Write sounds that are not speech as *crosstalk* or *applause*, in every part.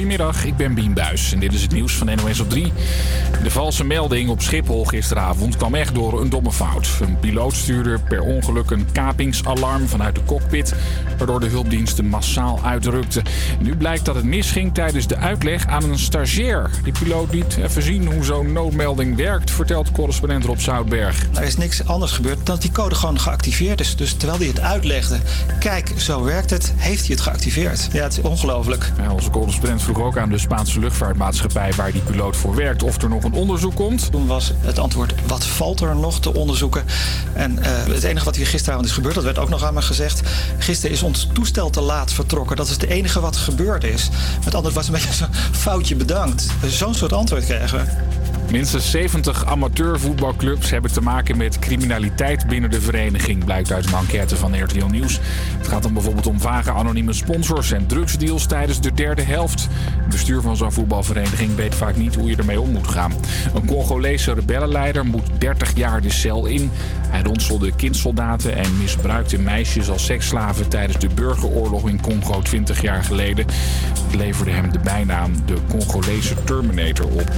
Goedemiddag, ik ben Bien Buis en dit is het nieuws van NOS op 3. De valse melding op Schiphol gisteravond kwam echt door een domme fout. Een piloot stuurde per ongeluk een kapingsalarm vanuit de cockpit... waardoor de hulpdiensten massaal uitrukten. Nu blijkt dat het misging tijdens de uitleg aan een stagiair. Die piloot liet even zien hoe zo'n noodmelding werkt... vertelt correspondent Rob Zoutberg. Er is niks anders gebeurd dan dat die code gewoon geactiveerd is. Dus terwijl hij het uitlegde, kijk, zo werkt het, heeft hij het geactiveerd. Ja, het is ongelooflijk. Ja, onze correspondent vroeg ook aan de Spaanse luchtvaartmaatschappij waar die piloot voor werkt of er nog een onderzoek komt. Toen was het antwoord: wat valt er nog te onderzoeken? En uh, het enige wat hier gisteravond is gebeurd, dat werd ook nog aan me gezegd. Gisteren is ons toestel te laat vertrokken. Dat is het enige wat gebeurd is. Met andere was een beetje zo'n foutje bedankt. Zo'n soort antwoord krijgen we. Minstens 70 amateurvoetbalclubs hebben te maken met criminaliteit binnen de vereniging, blijkt uit een enquête van RTL Nieuws. Het gaat dan bijvoorbeeld om vage anonieme sponsors en drugsdeals tijdens de derde helft. Het bestuur van zo'n voetbalvereniging weet vaak niet hoe je ermee om moet gaan. Een Congolese rebellenleider moet 30 jaar de cel in. Hij ronselde kindsoldaten en misbruikte meisjes als seksslaven tijdens de burgeroorlog in Congo 20 jaar geleden. Het leverde hem de bijnaam de Congolese Terminator op.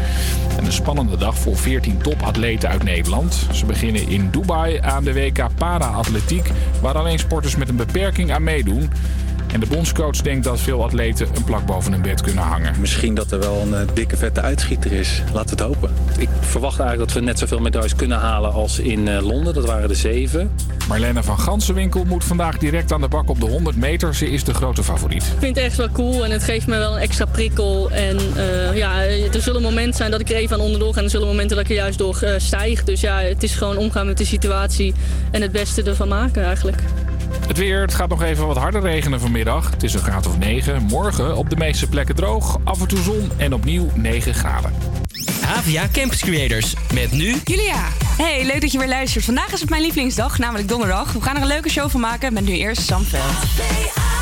En een spannende dag voor 14 topatleten uit Nederland. Ze beginnen in Dubai aan de WK Para-atletiek, waar alleen sporters met een beperking aan meedoen. En de bondscoach denkt dat veel atleten een plak boven hun bed kunnen hangen. Misschien dat er wel een eh, dikke vette uitschieter is. Laten we het hopen. Ik verwacht eigenlijk dat we net zoveel medailles kunnen halen als in eh, Londen. Dat waren er zeven. Marlene van Gansenwinkel moet vandaag direct aan de bak op de 100 meter. Ze is de grote favoriet. Ik vind het echt wel cool en het geeft me wel een extra prikkel. En uh, ja, er zullen momenten zijn dat ik er even aan onderdoor en er zullen momenten dat ik er juist door uh, stijg. Dus ja, het is gewoon omgaan met de situatie en het beste ervan maken eigenlijk. Het weer, het gaat nog even wat harder regenen vanmiddag. Het is een graad of 9. Morgen op de meeste plekken droog, af en toe zon en opnieuw 9 graden. Havia Campus Creators. Met nu... Julia. Hey, leuk dat je weer luistert. Vandaag is het mijn lievelingsdag, namelijk donderdag. We gaan er een leuke show van maken met nu eerst Sam Veld.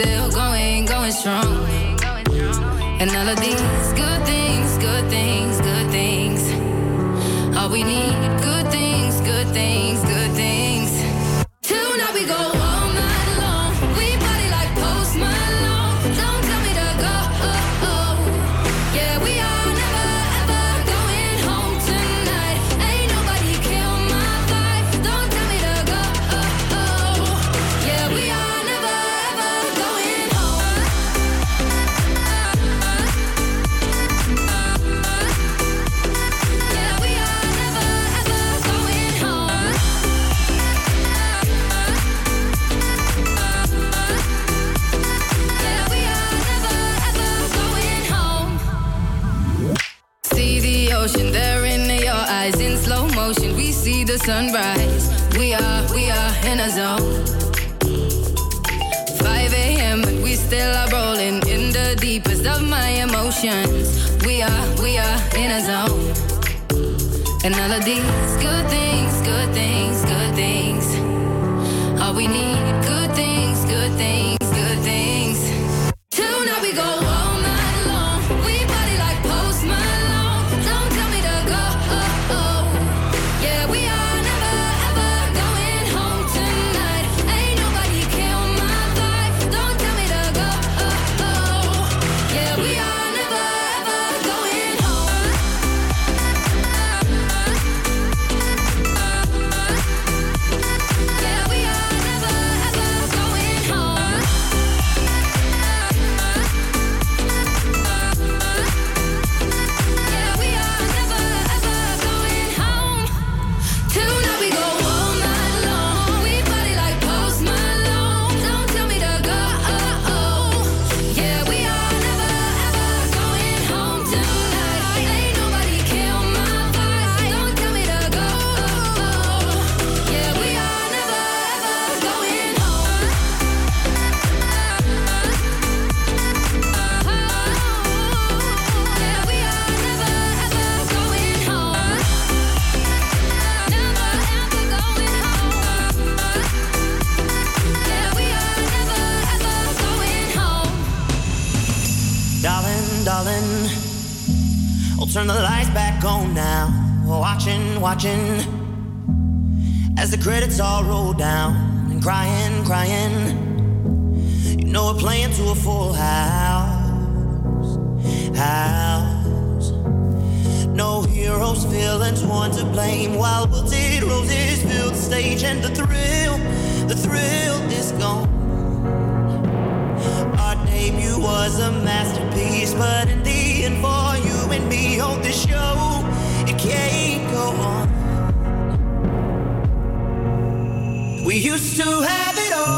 still going, going strong. And all of these crying, crying. You know we're playing to a full house, house. No heroes, villains, one to blame. While wilted roses fill the stage, and the thrill, the thrill is gone. Our debut was a masterpiece, but in the end, for you and me, on this show, it can't go on. We used to have it all.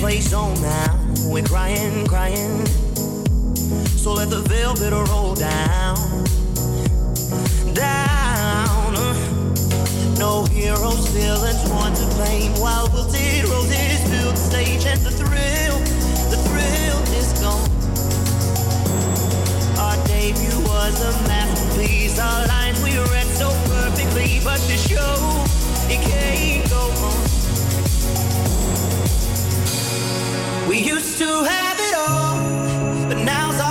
Place on now. We're crying, crying. So let the velvet roll down, down. No heroes, villains, one to blame. While we'll zero this build stage and the thrill, the thrill is gone. Our debut was a masterpiece. Our lines we read so perfectly, but the show it can't go on. To have it all, but now's our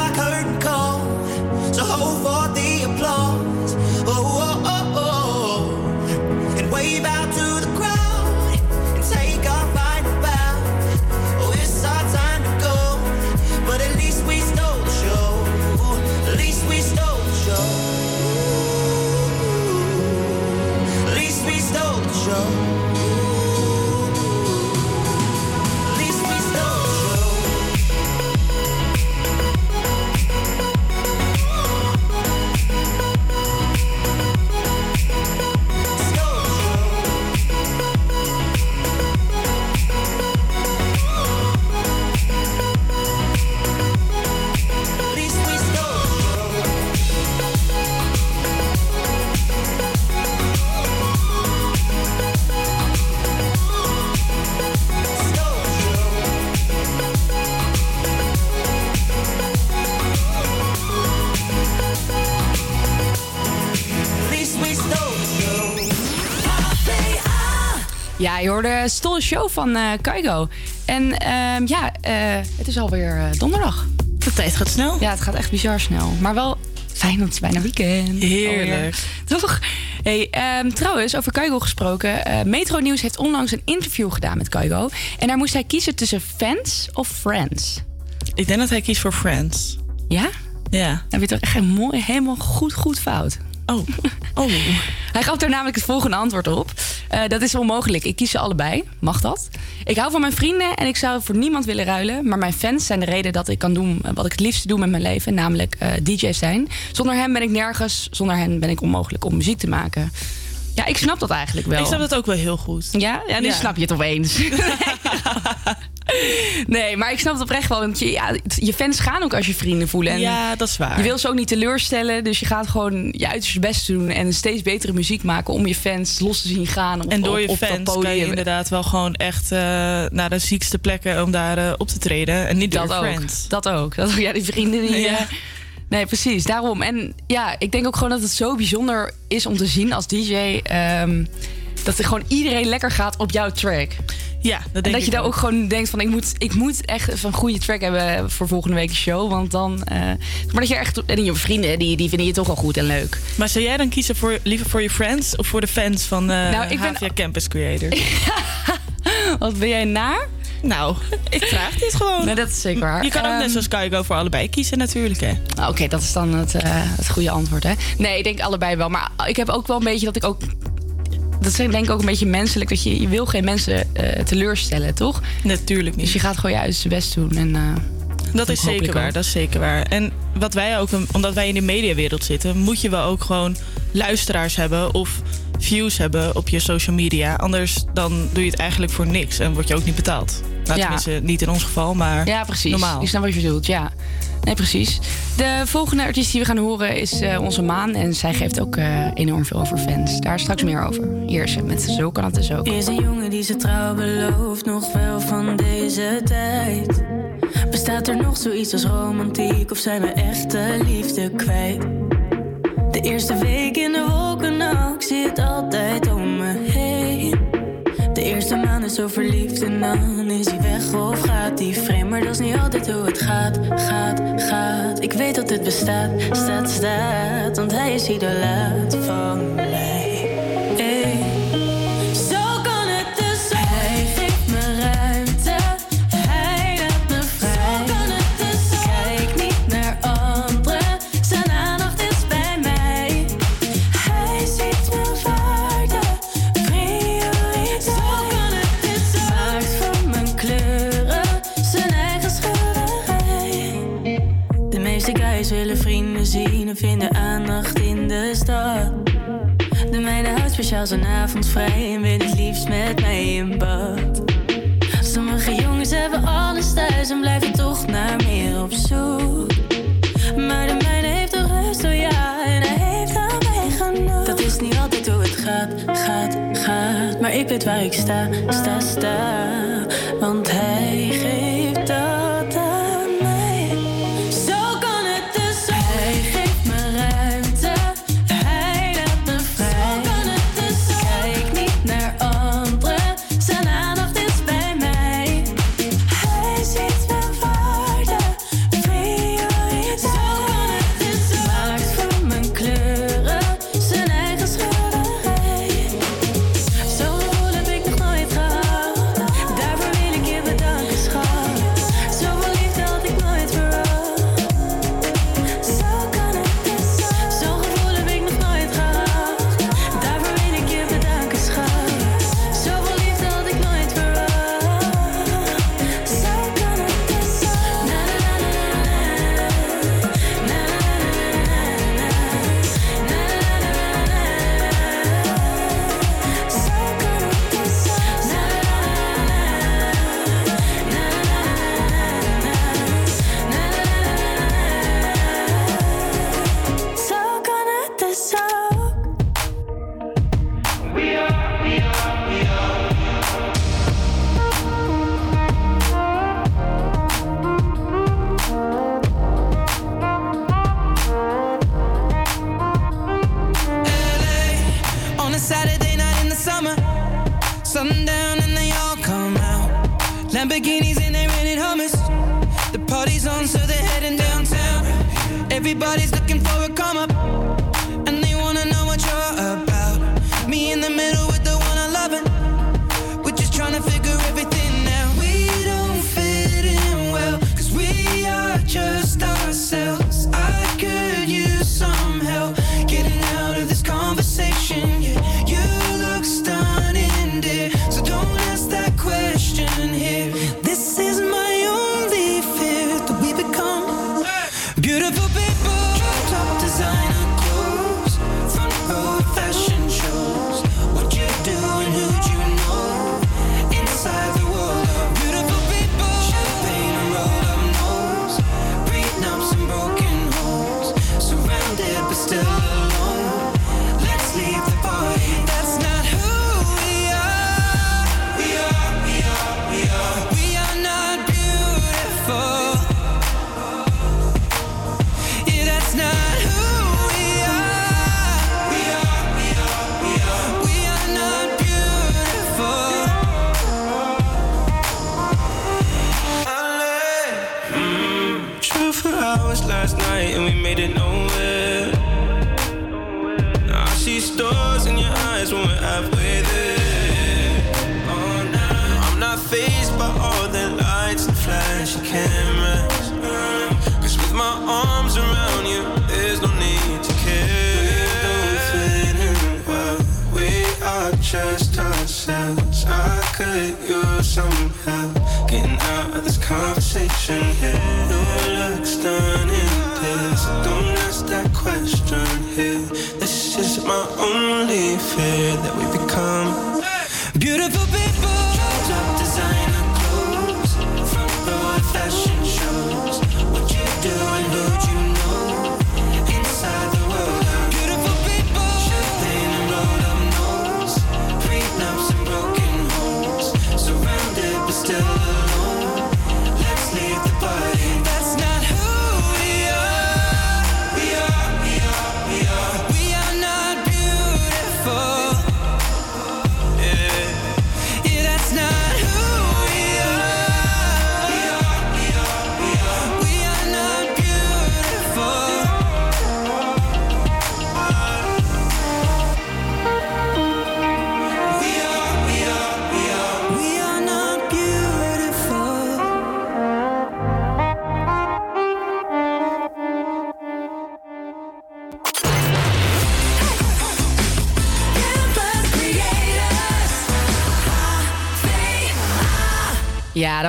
Stolle Show van eh Kaigo. En ehm, ja, eh, het is alweer eh, donderdag. De tijd gaat snel. Ja, het gaat echt bizar snel. Maar wel fijn, want het is bijna weekend. Heerlijk. Alweer. Toch? Hey, ehm, trouwens, over Kaigo gesproken. eh, Metro Nieuws heeft onlangs een interview gedaan met Kaigo. En daar moest hij kiezen tussen fans of friends. Ik denk dat hij kiest voor Friends. Ja? Ja. Heb je toch echt mooi, helemaal goed, goed fout. Oh. Oh. *laughs* Hij gaf er namelijk het volgende antwoord op. Eh, dat is onmogelijk. Ik kies ze allebei. Mag dat? Ik hou van mijn vrienden en ik zou voor niemand willen ruilen. Maar mijn fans zijn de reden dat ik kan doen wat ik het liefste doe met mijn leven. Namelijk eh DJ zijn. Zonder hen ben ik nergens. Zonder hen ben ik onmogelijk om muziek te maken. Ja, ik snap dat eigenlijk wel. Ik snap dat ook wel heel goed. Ja, ja nu Ja. snap je het opeens. *laughs* nee, maar ik snap het oprecht wel. Want je, ja, je fans gaan ook als je vrienden voelen. En Ja, dat is waar. Je wil ze ook niet teleurstellen. Dus je gaat gewoon je uiterste best doen. En steeds betere muziek maken om je fans los te zien gaan. Op, En door je op fans kan je inderdaad wel gewoon echt eh, naar de ziekste plekken om daar eh, op te treden. En niet door Dat je ook. friends. Dat ook. Dat ook. Ja, die vrienden die... Ja. Nee, precies. Daarom. En ja, ik denk ook gewoon dat het zo bijzonder is om te zien als DJ... ehm, dat er gewoon iedereen lekker gaat op jouw track. Ja, dat denk en dat ik je daar ook. gewoon denkt van... ik moet, ik moet echt een goede track hebben voor volgende week show. Want dan... eh, maar dat je echt... En je vrienden, die, die vinden je toch wel goed en leuk. Maar zou jij dan kiezen voor, liever voor je friends of voor de fans van de Nou, ik ben- Campus Creator? *laughs* Wat ben jij naar? Nou, ik vraag dit gewoon. Nee, dat is zeker waar. Je kan ook net Ehm, zoals Kaigo voor allebei kiezen natuurlijk. Hè. Nou, Oké, dat is dan het, eh, het goede antwoord, hè? Nee, ik denk allebei wel. Maar ik heb ook wel een beetje dat ik ook... Dat is denk ik ook een beetje menselijk. Dat je, je wil geen mensen eh, teleurstellen, toch? Natuurlijk niet. Dus je gaat gewoon je uiterste best doen. En, eh, Dat is zeker waar, ook. dat is zeker waar. En wat wij ook, omdat wij in de mediawereld zitten, moet je wel ook gewoon luisteraars hebben of views hebben op je social media. Anders dan doe je het eigenlijk voor niks en word je ook niet betaald. Nou, Ja. tenminste, niet in ons geval, maar Ja, precies. normaal. Ik snap wat je bedoelt, ja. Nee, precies. De volgende artiest die we gaan horen is eh, onze Maan. En zij geeft ook eh, enorm veel over fans. Daar straks meer over. Hier is ze met Zo kan het dus ook. Is een jongen die ze trouw belooft, nog wel van deze tijd. Bestaat er nog zoiets als romantiek of zijn we echte liefde kwijt? De eerste week in de wolken, nou, het altijd om me heen. De eerste maand is zo verliefd en dan is hij weg of gaat hij vreemd. Maar dat is niet altijd hoe het gaat, gaat, gaat. Ik weet dat het bestaat, staat, staat. Want hij is idolaat van als een avond vrij en wil het liefst met mij in bad. Sommige jongens hebben alles thuis en blijven toch naar meer op zoek. Maar de mijne heeft toch rust, oh ja, en hij heeft al mij genoeg. Dat is niet altijd hoe het gaat, gaat, gaat. Maar ik weet waar ik sta, sta, sta.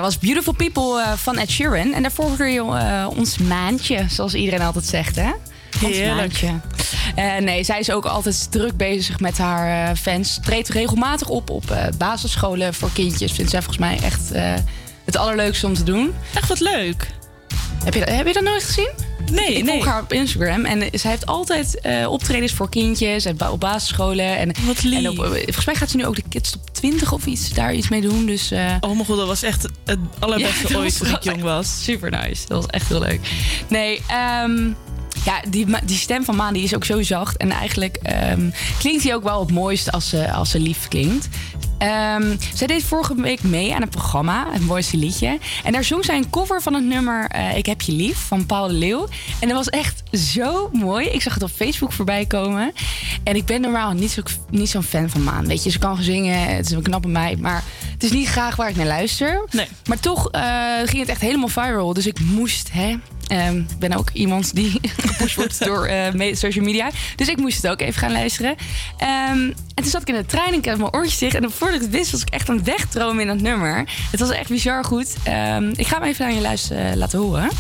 dat was Beautiful People eh, van Ed Sheeran. En daarvoor hoorde je eh, ons maandje, zoals iedereen altijd zegt, hè? Ons Heerlijk. Eh, nee, zij is ook altijd druk bezig met haar fans. Treedt regelmatig op op basisscholen voor kindjes. Vindt zij volgens mij echt het allerleukste om te doen. Echt wat leuk. Heb je, heb je dat nooit gezien? Nee, ik nee. volg haar op Instagram. En zij heeft altijd optredens voor kindjes en op basisscholen. En, Wat lief. En volgens mij gaat ze nu ook de Kids 20 of iets daar iets mee doen. Dus, eh, Oh mijn god, dat was echt het allerbeste *laughs* Ja, ooit toen ik jong was. Super nice. Dat was echt heel leuk. Nee, ehm, ja, die, die stem van Maan die is ook zo zacht. En eigenlijk ehm, klinkt hij ook wel het mooist als ze, als ze lief klinkt. Ehm, zij deed vorige week mee aan een programma, het mooiste liedje. En daar zong zij een cover van het nummer eh, Ik heb je lief van Paul de Leeuw. En dat was echt zo mooi. Ik zag het op Facebook voorbij komen. En ik ben normaal niet zo- niet zo'n fan van Maan. Weet je, ze kan gaan zingen, het is een knappe meid. Maar het is niet graag waar ik naar luister. Nee. Maar toch eh, ging het echt helemaal viral. Dus ik moest, hè. Ehm, ik ben ook iemand die *laughs* gepusht wordt door eh, social media. Dus ik moest het ook even gaan luisteren. Ehm, en toen zat ik in de trein en ik had mijn oortjes dicht. En voordat ik het wist, was ik echt aan het wegdromen in dat nummer. Het was echt bizar goed. Ehm, ik ga hem even aan je luisteren laten horen.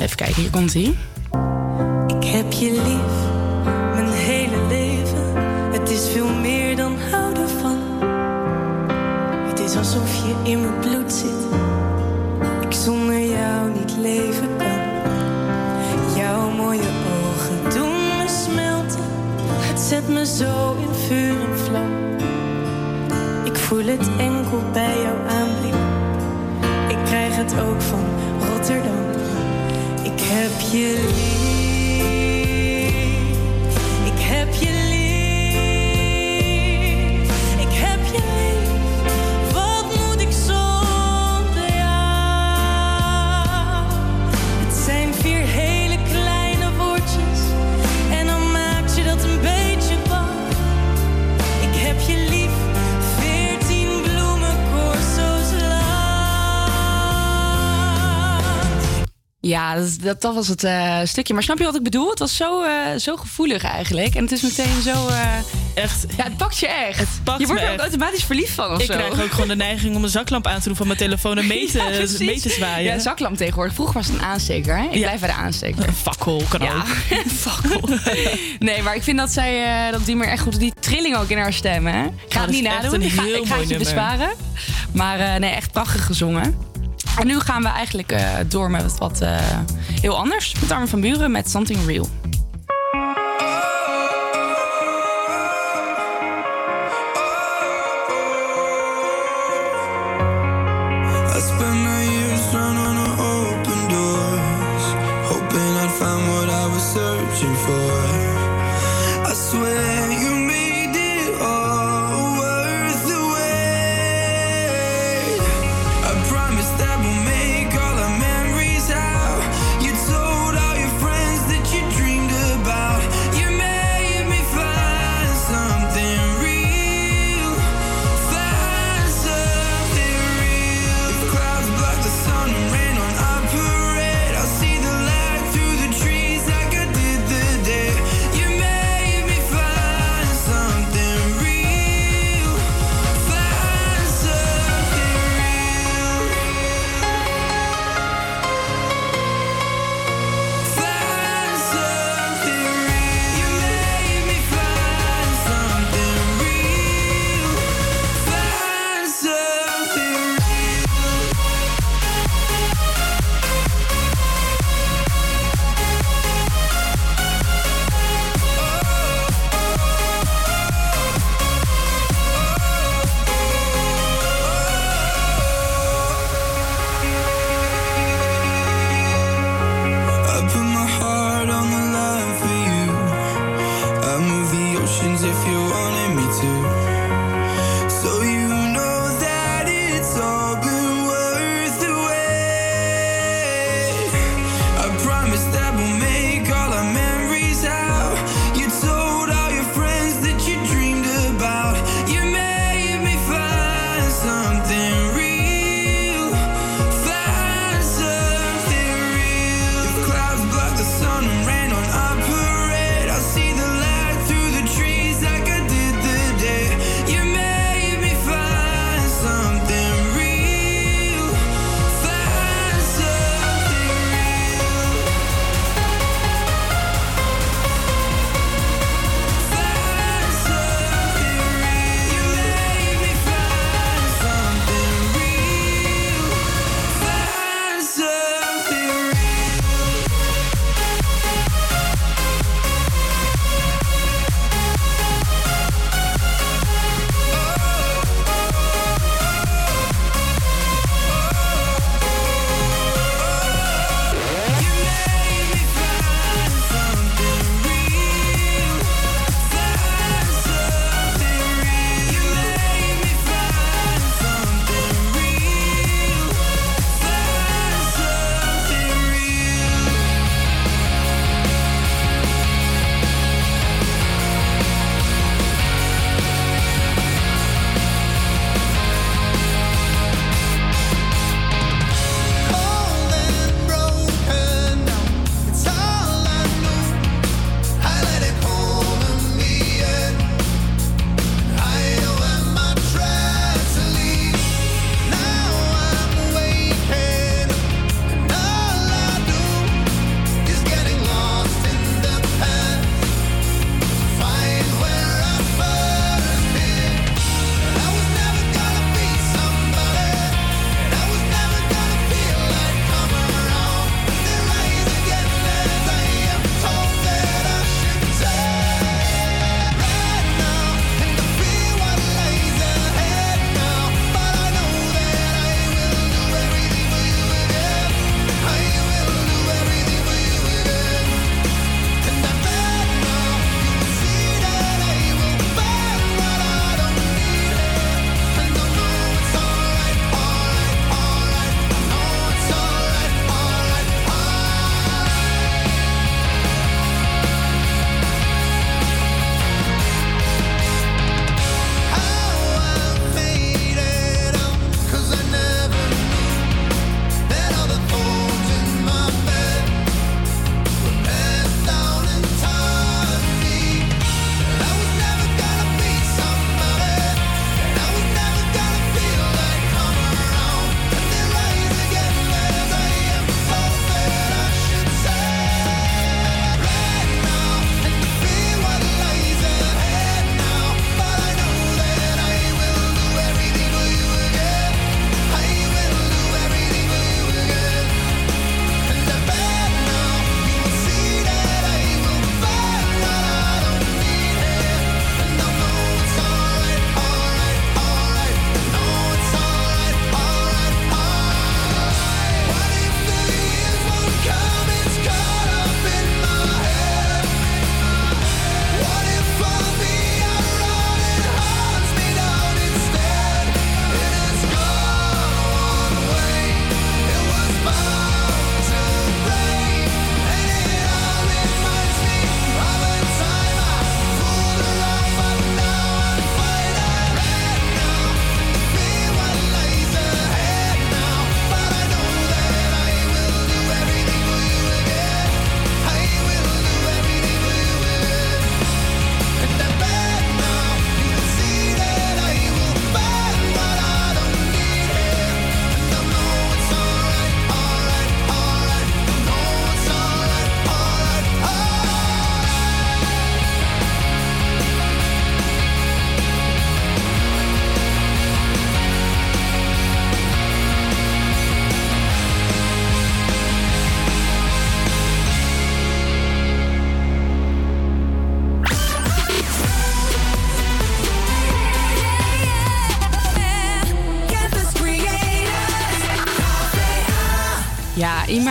Even kijken, hier komt hij. Ik heb je lief, mijn hele leven. Het is veel meer dan houden van. Het is alsof je in mijn bloed zit. Ik zonder jou niet leven kan. Mooie ogen doen me smelten. Het zet me zo in vuur en vlam. Ik voel het enkel bij jouw aanblik. Ik krijg het ook van Rotterdam. Ik heb je lief. Ja, dat, dat, was het eh, stukje. Maar snap je wat ik bedoel? Het was zo, eh, zo gevoelig eigenlijk. En het is meteen zo... eh, Echt. ja, het pakt je echt. pakt je wordt er ook automatisch verliefd van of Ik zo. krijg ook gewoon de neiging om een zaklamp aan te doen van mijn telefoon en *laughs* mee te, Ja, precies. mee te zwaaien. Ja, zaklamp tegenwoordig. Vroeger was het een aansteker. Hè? Ik Ja. blijf bij de aansteker. Een fakkel kan Ja, ook. *laughs* fakkel. *laughs* Nee, maar ik vind dat zij dat die meer echt goed. Die trilling ook in haar stem. Hè? Ik ga het niet nadoen. een Ik ga, heel ik ga mooi het je besparen. Maar nee, echt prachtig gezongen. En nu gaan we eigenlijk eh, door met wat eh, heel anders. Met Armin van Buren met Something Real.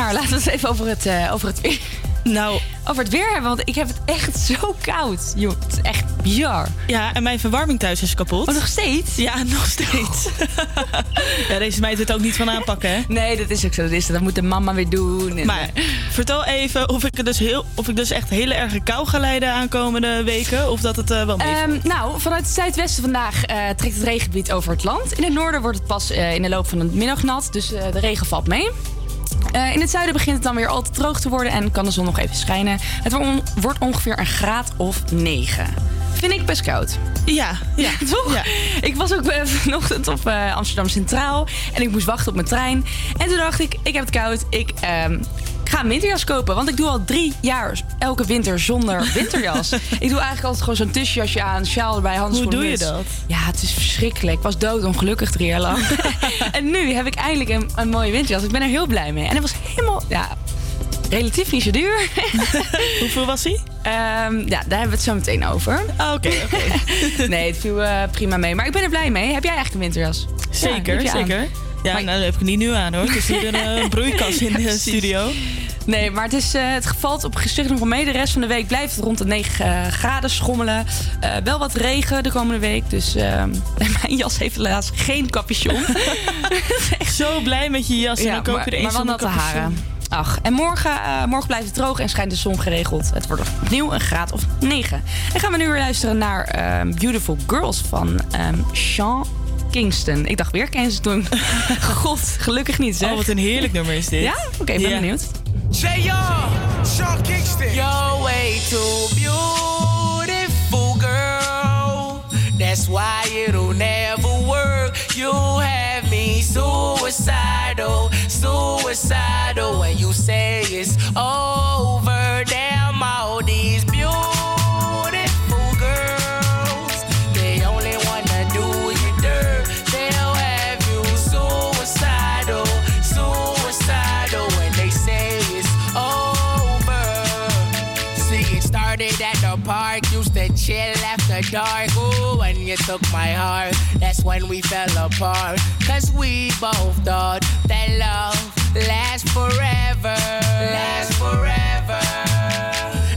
Ja, Imar, laten we het even over het, eh, over het weer. Nou, over het weer hebben, want ik heb het echt zo koud. Joh, het is echt bizar. Ja, en mijn verwarming thuis is kapot. Oh, nog steeds? Ja, nog steeds. *laughs* ja, deze meid het ook niet van aanpakken, hè? Nee, dat is ook zo. Dat, is, dat moet de mama weer doen. En Maar vertel even of ik, dus heel, of ik dus echt hele erge kou ga leiden aankomende weken. Of dat het eh, wel mee. Ehm, nou, vanuit het zuidwesten vandaag eh, trekt het regengebied over het land. In het noorden wordt het pas in de loop van de middag nat, dus de regen valt mee. Eh, in het zuiden begint het dan weer al te droog te worden en kan de zon nog even schijnen. Het wordt on- wordt ongeveer een graad of 9. Vind ik best koud. Ja, ja. *laughs* toch? Ik was ook eh, *laughs* vanochtend op eh, Amsterdam Centraal en ik moest wachten op mijn trein. En toen dacht ik, ik heb het koud, ik ehm, ga een winterjas kopen. Want ik doe al drie jaar elke winter zonder *laughs* winterjas. ik doe eigenlijk altijd gewoon zo'n tussenjasje aan, sjaal erbij, handschoenen. doe je dat? Ja, het is verschrikkelijk. Ik was doodongelukkig drie jaar lang. *laughs* *laughs* en nu heb ik eindelijk een, een mooie winterjas. Ik ben er heel blij mee. En het was helemaal, ja, relatief niet zo duur. Hoeveel was hij? Ehm, ja, daar hebben we het zo meteen over. Ah, Oké, oké. nee, het viel eh, prima mee. Maar ik ben er blij mee. Heb jij eigenlijk een winterjas? Ja, Zeker, aan. zeker. Ja, nou, dat heb ik niet nu aan hoor. Het is hier een eh, broeikas in de studio. Nee, maar het, is, eh, het valt op gezicht nog wel mee. De rest van de week blijft het rond de 9 eh, graden schommelen. Eh, wel wat regen de komende week. Dus eh, *laughs* mijn jas heeft helaas geen capuchon. *laughs* *laughs* Zo blij met je jas. en ja, dan koop maar, je er maar eens natte haren. Ach, en morgen, morgen blijft het droog en schijnt de zon geregeld. Het wordt opnieuw een graad of 9. En gaan we nu weer luisteren naar ehm, Beautiful Girls van ehm, Sean Kingston. Ik dacht weer Kingston. God, gelukkig niet zeg. Oh, wat een heerlijk nummer is dit. Ja? Oké, ben Ja. benieuwd. You're way too beautiful, girl. That's why it'll never work. You have me suicidal, suicidal. When you say it's over, dark. Ooh, when you took my heart, that's when we fell apart. Cause we both thought that love lasts forever. Lasts forever.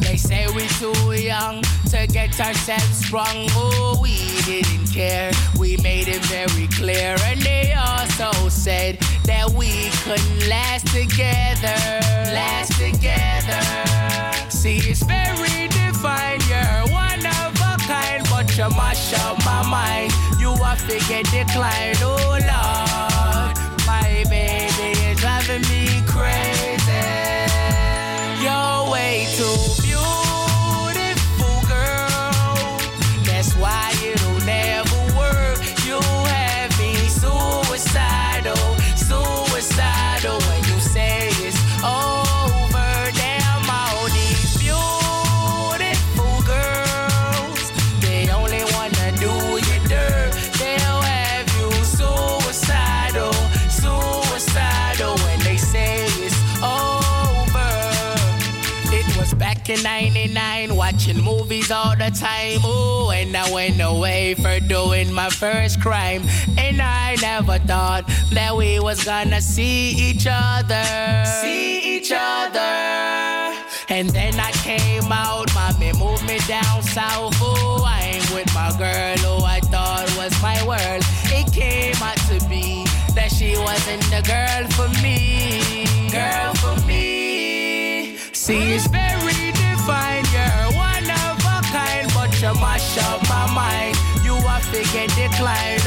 They say we too young to get ourselves sprung. Oh, we didn't care. We made it very clear. And they also said that we couldn't last together. Last together. See, it's very divine. You're one of kind, but you mash up my mind. You are figure decline. Oh, Lord. My baby is driving me crazy. You're way too in 99, watching movies all the time. Oh, and I went away for doing my first crime. And I never thought that we was gonna see each other. See each other. And then I came out, mommy moved me down south. Oh, I ain't with my girl who I thought was my world. It came out to be that she wasn't the girl for me. Girl for me. See, it's very divine. You're one of a kind, but you mash up my mind. You are figure decline.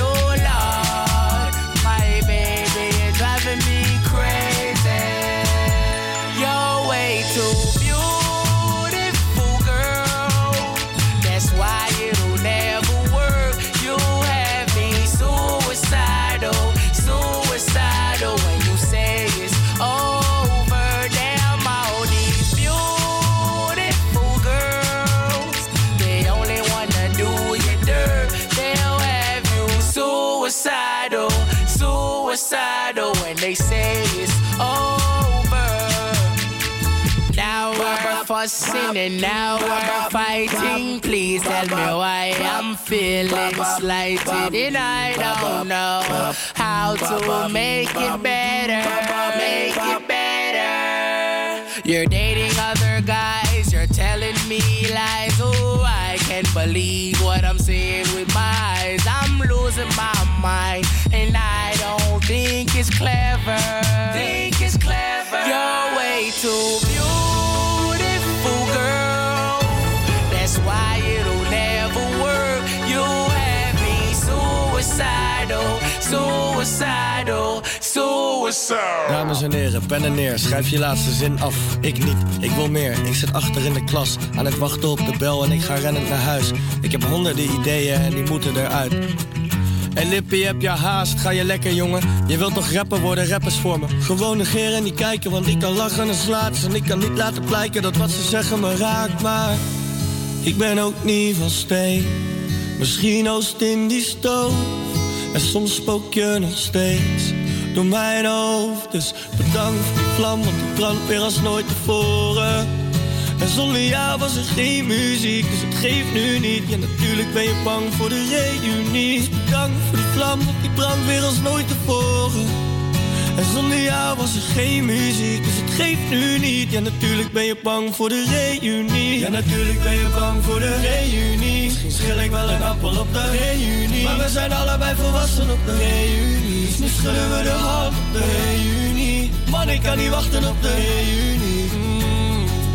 Suicidal. When they say it's over. Now we're fussing and now we're fighting. Please tell me why I'm feeling slighted and I don't know how to make it better. Make it better. You're dating other guys, you're telling me lies. Oh, I can't believe what I'm seeing with my eyes. I'm losing my mind, and I think it's clever. Think it's clever. You're way too beautiful, girl. That's why it'll never work. You have me suicidal, suicidal, suicidal. Dames en heren, pen en neer, schrijf je laatste zin af. Ik niet, ik wil meer. Ik zit achter in de klas, aan het wachten op de bel en ik ga rennend naar huis. Ik heb honderden ideeën en die moeten eruit. En Lippie, heb je haast? Ga je lekker, jongen? Je wilt toch rapper worden, rappers voor me? Gewoon negeren en niet kijken, want ik kan lachen en slaat En ik kan niet laten blijken dat wat ze zeggen me raakt, maar... Ik ben ook niet van steen. Misschien oost in die stoof. En soms spook je nog steeds door mijn hoofd. Dus bedankt voor die vlam, want die brandt weer als nooit tevoren. En zonder jou was er geen muziek, dus het geeft nu niet. Ja, natuurlijk ben je bang voor de reunie. Dus bedankt voor die vlam, die brandt weer als nooit tevoren. En zonder jou was er geen muziek, dus het geeft nu niet. Ja, natuurlijk ben je bang voor de reunie. Ja, natuurlijk ben je bang voor de reunie. Misschien schil ik wel een appel op de reunie. Maar we zijn allebei volwassen op de reunie. Dus nu schudden we de hand op de reunie. Man, ik kan niet wachten op de reunie.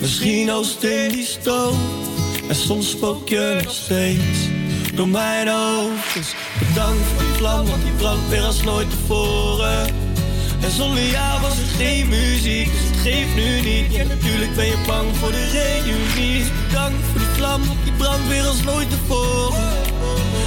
Misschien oost in die stoof. En soms spook je nog steeds door mijn hoofd. Dus bedankt voor die vlam, want die brandt weer als nooit tevoren. En zonder jou was er geen muziek, dus het geeft nu niet. Ja, natuurlijk ben je bang voor de reunie. Dus bedankt voor die vlam, want die brandt weer als nooit tevoren.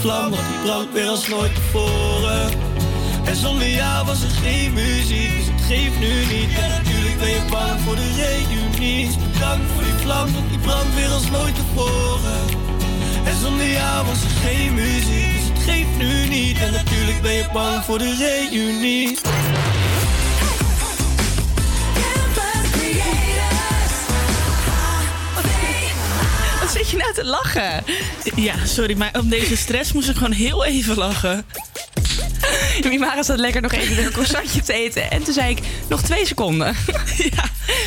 Vlam, want die brandt weer als nooit tevoren. En zonder jou was er geen muziek, dus het geeft nu niet. En natuurlijk ben je bang voor de reunie. Dus bedankt voor die vlam, want die brandt weer als nooit tevoren. En zonder jou was er geen muziek, dus het geeft nu niet. En natuurlijk ben je bang voor de reunie. Zit je nou te lachen? Ja, sorry, maar om deze stress moest ik gewoon heel even lachen. Mimara zat lekker nog even een croissantje te eten. En toen zei ik, nog twee seconden. Ja,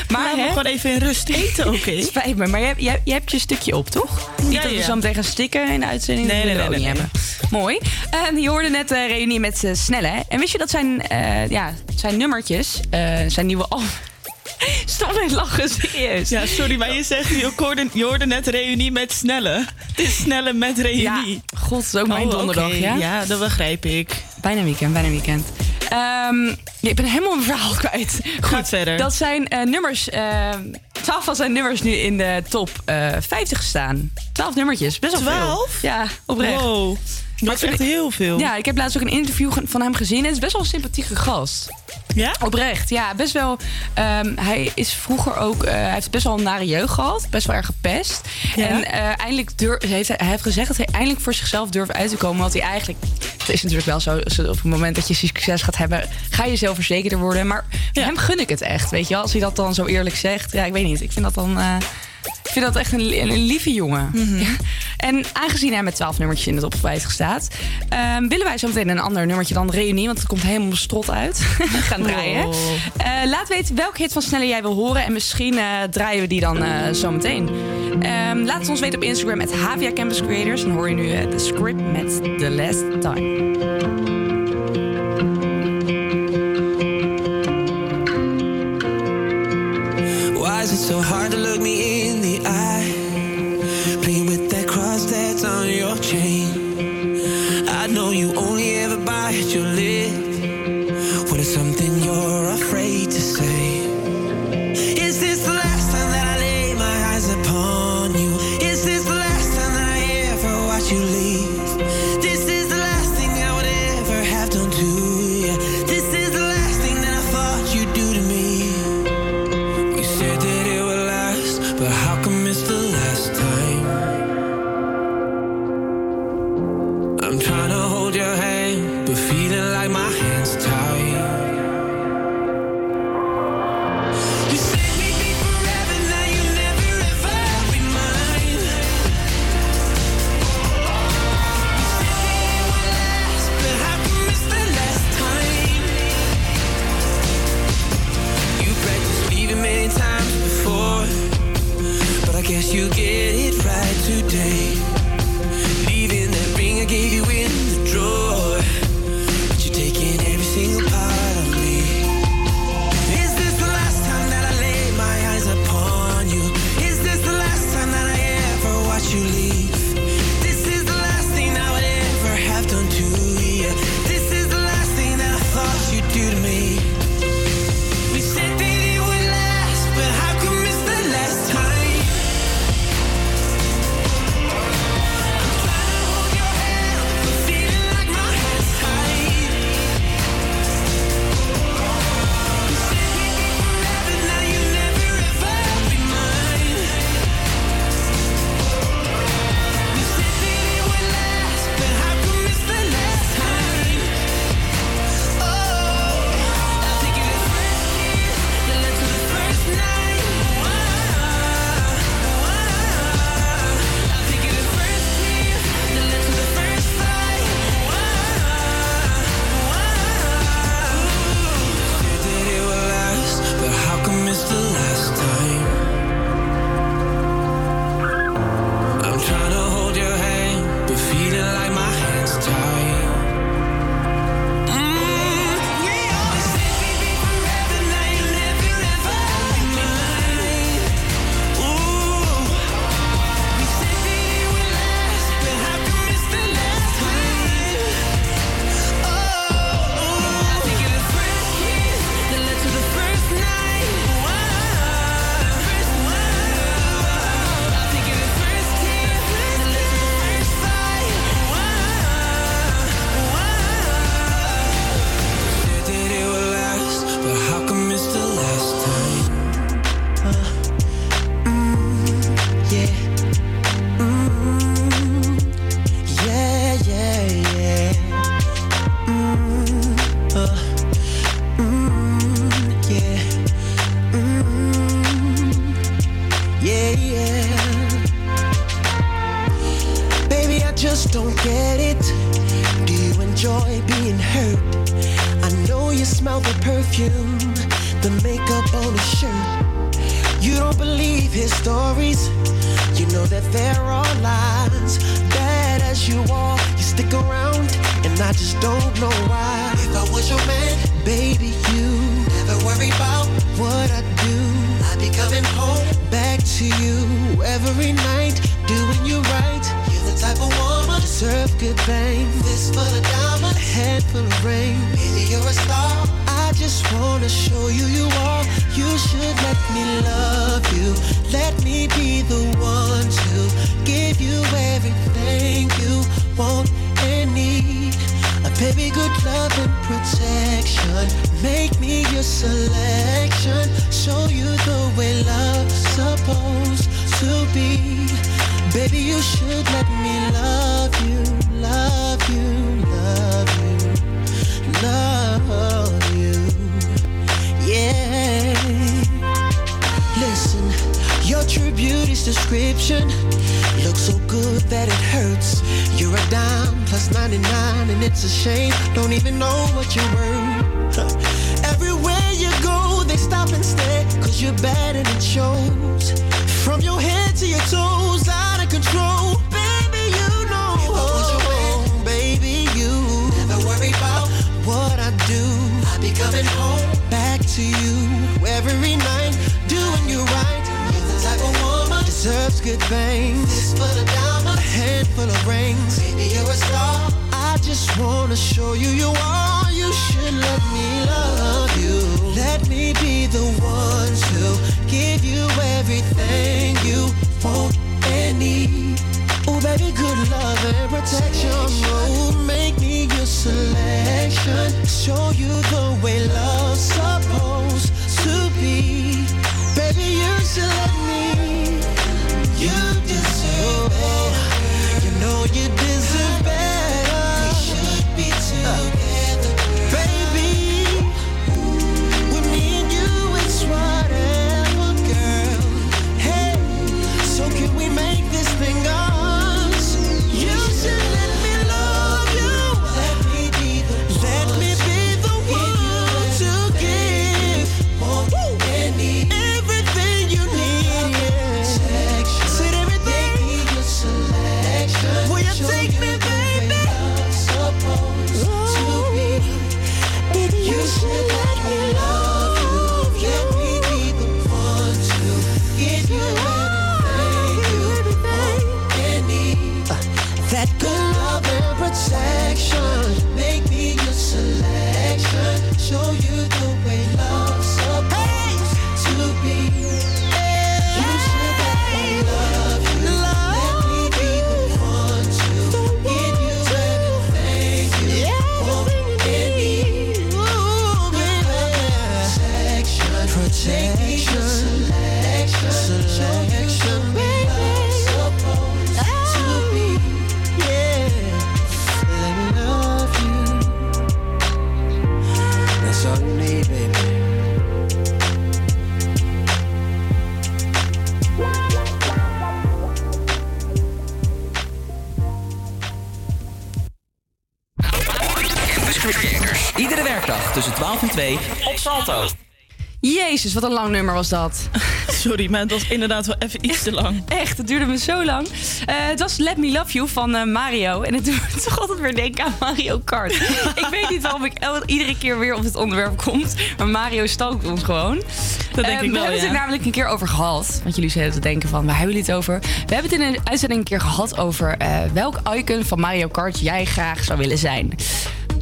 maar hè, gewoon even in rust eten, oké? *laughs* Spijt me, maar je, hebt- je, hebt- je stukje op, toch? Niet Ja, dat we ja. zo meteen gaan stikken in de uitzending. Nee, nee, nee, nee, hebben. Mooi. Ehm, je hoorde net de reunie met eh, Snelle. En wist je dat zijn, eh, ja, zijn nummertjes, eh, zijn nieuwe album... *laughs* Stop met lachen, serieus. Ja, sorry, maar je zegt, je hoorde, je hoorde net reunie met Snelle. Het is Snelle met reunie. Ja, god, dat is ook mijn Oh, donderdag, ja? Ja, dat begrijp ik. Bijna weekend, bijna weekend. Ehm, ja, ik ben helemaal mijn verhaal kwijt. Goed, verder. Dat zijn eh, nummers. ehm 12 van zijn nummers nu in de top eh 50 staan. 12 nummertjes, best wel 12? veel. Ja, oprecht. Wow, dat is echt heel veel. Ja, ik heb laatst ook een interview van hem gezien. Het is best wel een sympathieke gast. Ja? Oprecht, ja. Best wel. ehm, hij is vroeger ook. eh, hij heeft best wel een nare jeugd gehad. Best wel erg gepest. Ja. En eh, eindelijk durf, heeft hij, heeft gezegd dat hij eindelijk voor zichzelf durft uit te komen. Want hij eigenlijk. Het is natuurlijk wel zo. Op het moment dat je succes gaat hebben. ga je zelfverzekerder worden. Maar hem gun ik het echt. Weet je wel. Als hij dat dan zo eerlijk zegt. Ja, ik weet niet. Ik vind dat dan. eh, ik vind dat echt een, li- een lieve jongen. Ja. En aangezien hij met 12 nummertjes in de top 50 staat, ehm, willen wij zo meteen een ander nummertje dan Reunie, want het komt helemaal strot uit. *laughs* gaan draaien. Oh. Eh, laat weten welke hit van Snelle jij wil horen en misschien eh, draaien we die dan eh, zo meteen. Ehm, laat het ons weten op Instagram met Havia Campus Creators. Dan hoor je nu de script met The Last Time. Why is it so hard to look me in Jezus, wat een lang nummer was dat. *laughs* Sorry, maar het was inderdaad wel even iets te lang. *laughs* Echt, het duurde me zo lang. Eh, het was Let Me Love You van eh, Mario. En het doet me *laughs* toch altijd weer denken aan Mario Kart. ik weet niet waarom ik iedere keer weer op het onderwerp kom. Maar Mario stalkt ons gewoon. Dat denk Eh, ik We wel, hebben het er namelijk een keer over gehad. Want jullie zeiden te denken van, waar hebben jullie het over? We hebben het in een uitzending een keer gehad over... welk icon van Mario Kart jij graag zou willen zijn.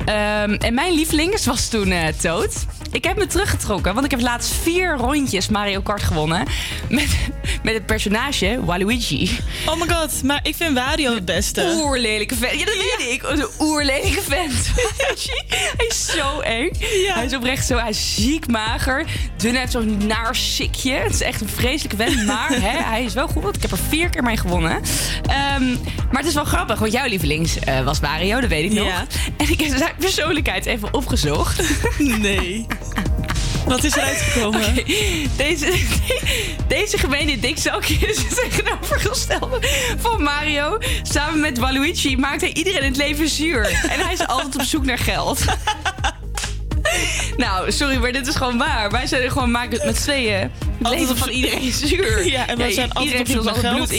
Ehm, en mijn lievelings was toen Toad. Ik heb me teruggetrokken, want ik heb laatst vier rondjes Mario Kart gewonnen. Met, met het personage Waluigi. Oh my god, maar ik vind Wario het beste. Oerlelijke vent. Ja, dat weet ik. Een oerlelijke vent. *laughs* hij is zo eng. Hij is oprecht zo, hij is ziek mager. Dun heeft zo'n naar sikje. Het is echt een vreselijke vent. *laughs* Maar hè, hij is wel goed, want ik heb er vier keer mee gewonnen. Ehm, maar het is wel grappig, want jouw lievelings eh, was Wario, dat weet ik nog. Ja. En ik heb zijn persoonlijkheid even opgezocht. *laughs* Nee. Wat is eruit gekomen? Oké, Deze, *laughs* deze gemene dikzakje is het tegenovergestelde van Mario. Samen met Waluigi maakt hij iedereen het leven zuur. En hij is altijd op zoek naar geld. *laughs* Nou, sorry, maar dit is gewoon waar. Wij zijn er gewoon maken met tweeën. Het Altijd leven van iedereen zuur. *laughs* Ja, en wij zijn altijd iedereen op zoek naar geld.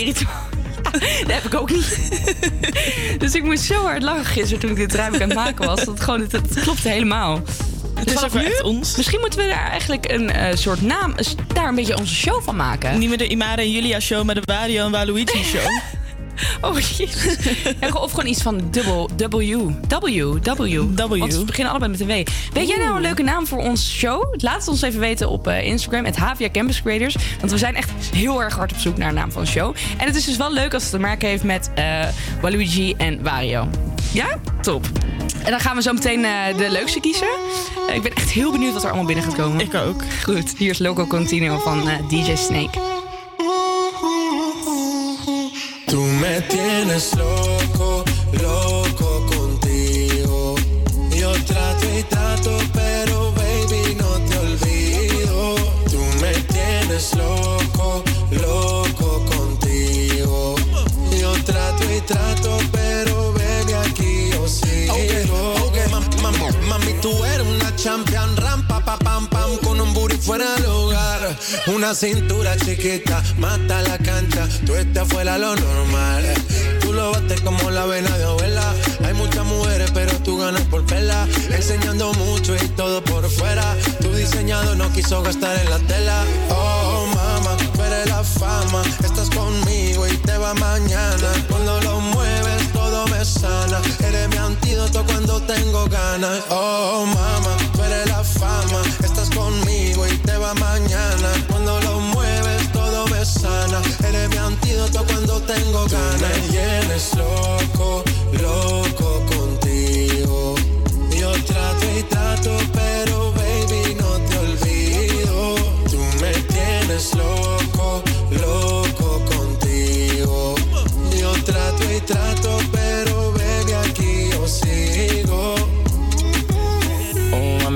dat heb ik ook niet. Dus ik moest zo hard lachen gisteren toen ik dit rijbeek aan het maken was. Dat, gewoon, het, het klopte helemaal. Het is vanaf ook echt ons. Misschien moeten we daar eigenlijk een eh, soort naam, daar een beetje onze show van maken. Niet meer de Imara en Julia show, maar de Wario en Waluigi show. *laughs* *laughs* Oh, jezus. Of gewoon iets van dubbel, W. W. W. Want we beginnen allebei met een W. Weet jij nou een leuke naam voor onze show? Laat het ons even weten op eh, Instagram, het Havia Campus Creators. Want we zijn echt heel erg hard op zoek naar een naam van de show. En het is dus wel leuk als het te maken heeft met eh, Waluigi en Wario. Ja? Top. En dan gaan we zo meteen eh, de leukste kiezen. Ik ben echt heel benieuwd wat er allemaal binnen gaat komen. Ik ook. Goed, hier is Loco Continuo van DJ Snake. Tú me tienes loco, loco contigo. Yo trato y trato, pero baby no te olvido. Tú me tienes loco, loco contigo. Yo trato y trato, pero Una cintura chiquita, mata la cancha, tú estás fuera lo normal. Tú lo bates como la vena de abuela. Hay muchas mujeres, pero tú ganas por verla. Enseñando mucho y todo por fuera. Tu diseñado no quiso gastar en la tela. Oh, mama, tú eres la fama. Estás conmigo y te va mañana. Cuando lo mueves, todo me sana. Eres mi antídoto cuando tengo ganas. Oh, mama, tú eres la fama. Estás conmigo y te va mañana. Cuando lo mueves, todo me sana. Eres mi antídoto cuando tengo ganas. me tienes loco, loco contigo. Yo trato y trato, pero baby, no te olvido. Tú me tienes loco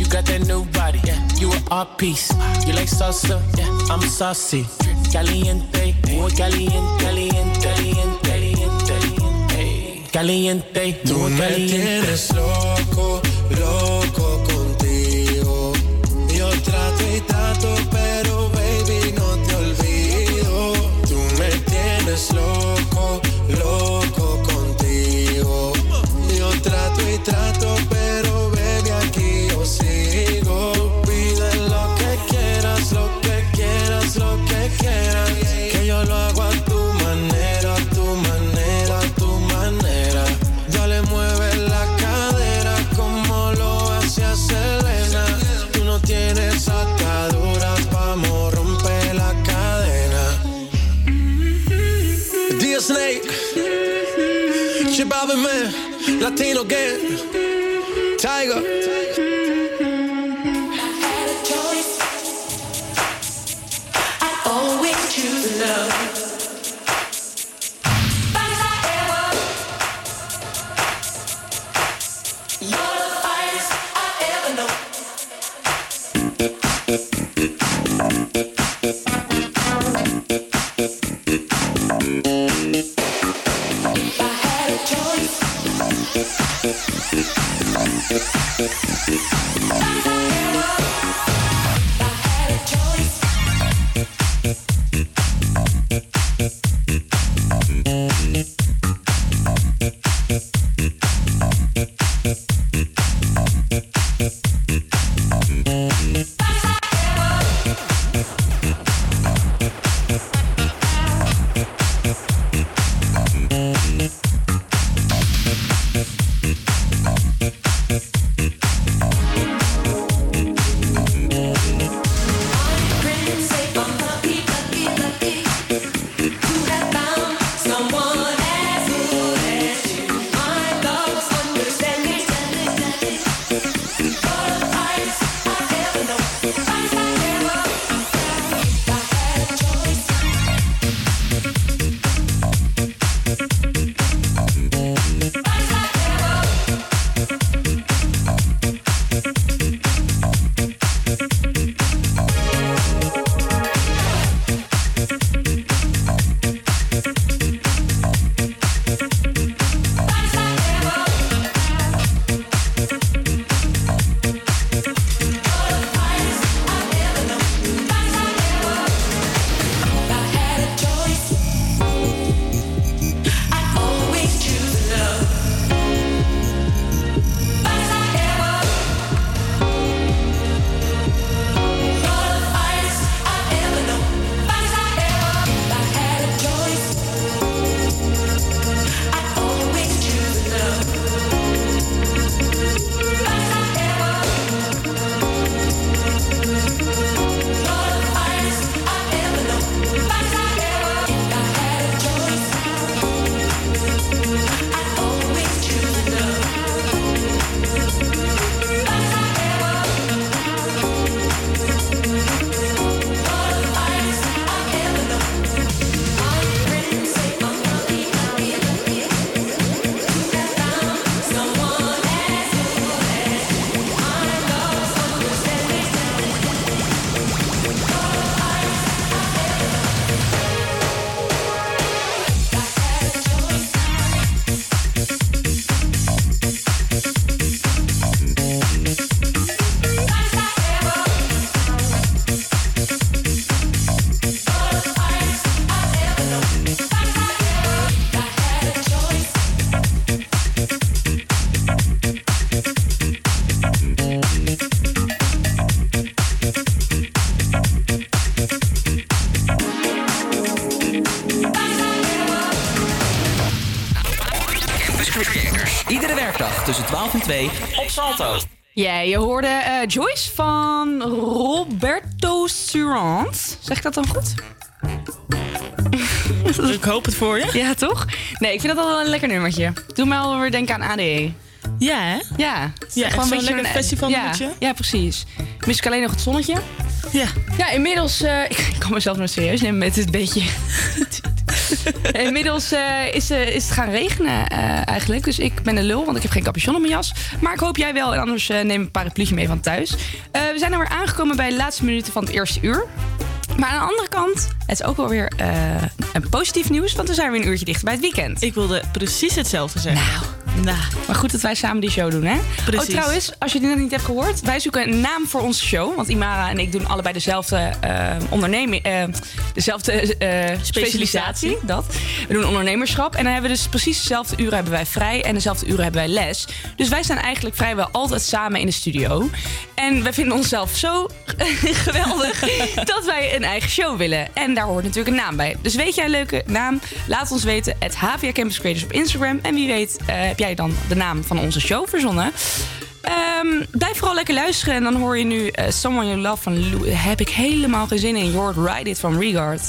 You got that new body, yeah. You an art piece. You like salsa, yeah. I'm saucy. Caliente, muy caliente, caliente, caliente, caliente, caliente, Tú muy me caliente. tienes loco, loco contigo. Yo trato y trato, pero baby, no te olvido. Tú me tienes loco Latino Gang, Tiger. 2 op Salto. Ja, je hoorde eh, Joyce van Roberto Surant. Zeg ik dat dan goed? Ik hoop het voor je. Ja, toch? Nee, ik vind dat wel een lekker nummertje. Doe me wel weer denken aan ADE. Ja, hè? Ja. Ja, echt zo'n lekker festivalnummertje. Ja, ja, precies. Mis ik alleen nog het zonnetje. Ja. Ja, inmiddels... eh, ik kan mezelf maar serieus nemen met dit beetje... *laughs* Inmiddels eh, is, eh, is het gaan regenen eh, eigenlijk. Dus ik ben een lul, want ik heb geen capuchon op mijn jas. Maar ik hoop jij wel. En anders neem een parapluutje mee van thuis. We zijn er weer aangekomen bij de laatste minuten van het eerste uur. Maar aan de andere kant, het is ook wel weer een positief nieuws. Want we zijn weer een uurtje dichter bij het weekend. Ik wilde precies hetzelfde zeggen. Nou, maar goed dat wij samen die show doen, hè? Precies. Oh, trouwens, als je dit nog niet hebt gehoord... wij zoeken een naam voor onze show. Want Imara en ik doen allebei dezelfde onderneming... dezelfde eh, specialisatie, dat. We doen ondernemerschap. En dan hebben we dus precies dezelfde uren hebben wij vrij... en dezelfde uren hebben wij les. Dus wij staan eigenlijk vrijwel altijd samen in de studio. En wij vinden onszelf zo *laughs* geweldig... *laughs* dat wij een eigen show willen. En daar hoort natuurlijk een naam bij. Dus weet jij een leuke naam? Laat ons weten. Het HVA Campus Creators op Instagram. En wie weet eh, heb jij dan de naam van onze show verzonnen. Ehm, blijf vooral lekker luisteren. En dan hoor je nu eh, Someone You Love van Lou. Heb ik helemaal geen zin in. Jord Ride It van Regard.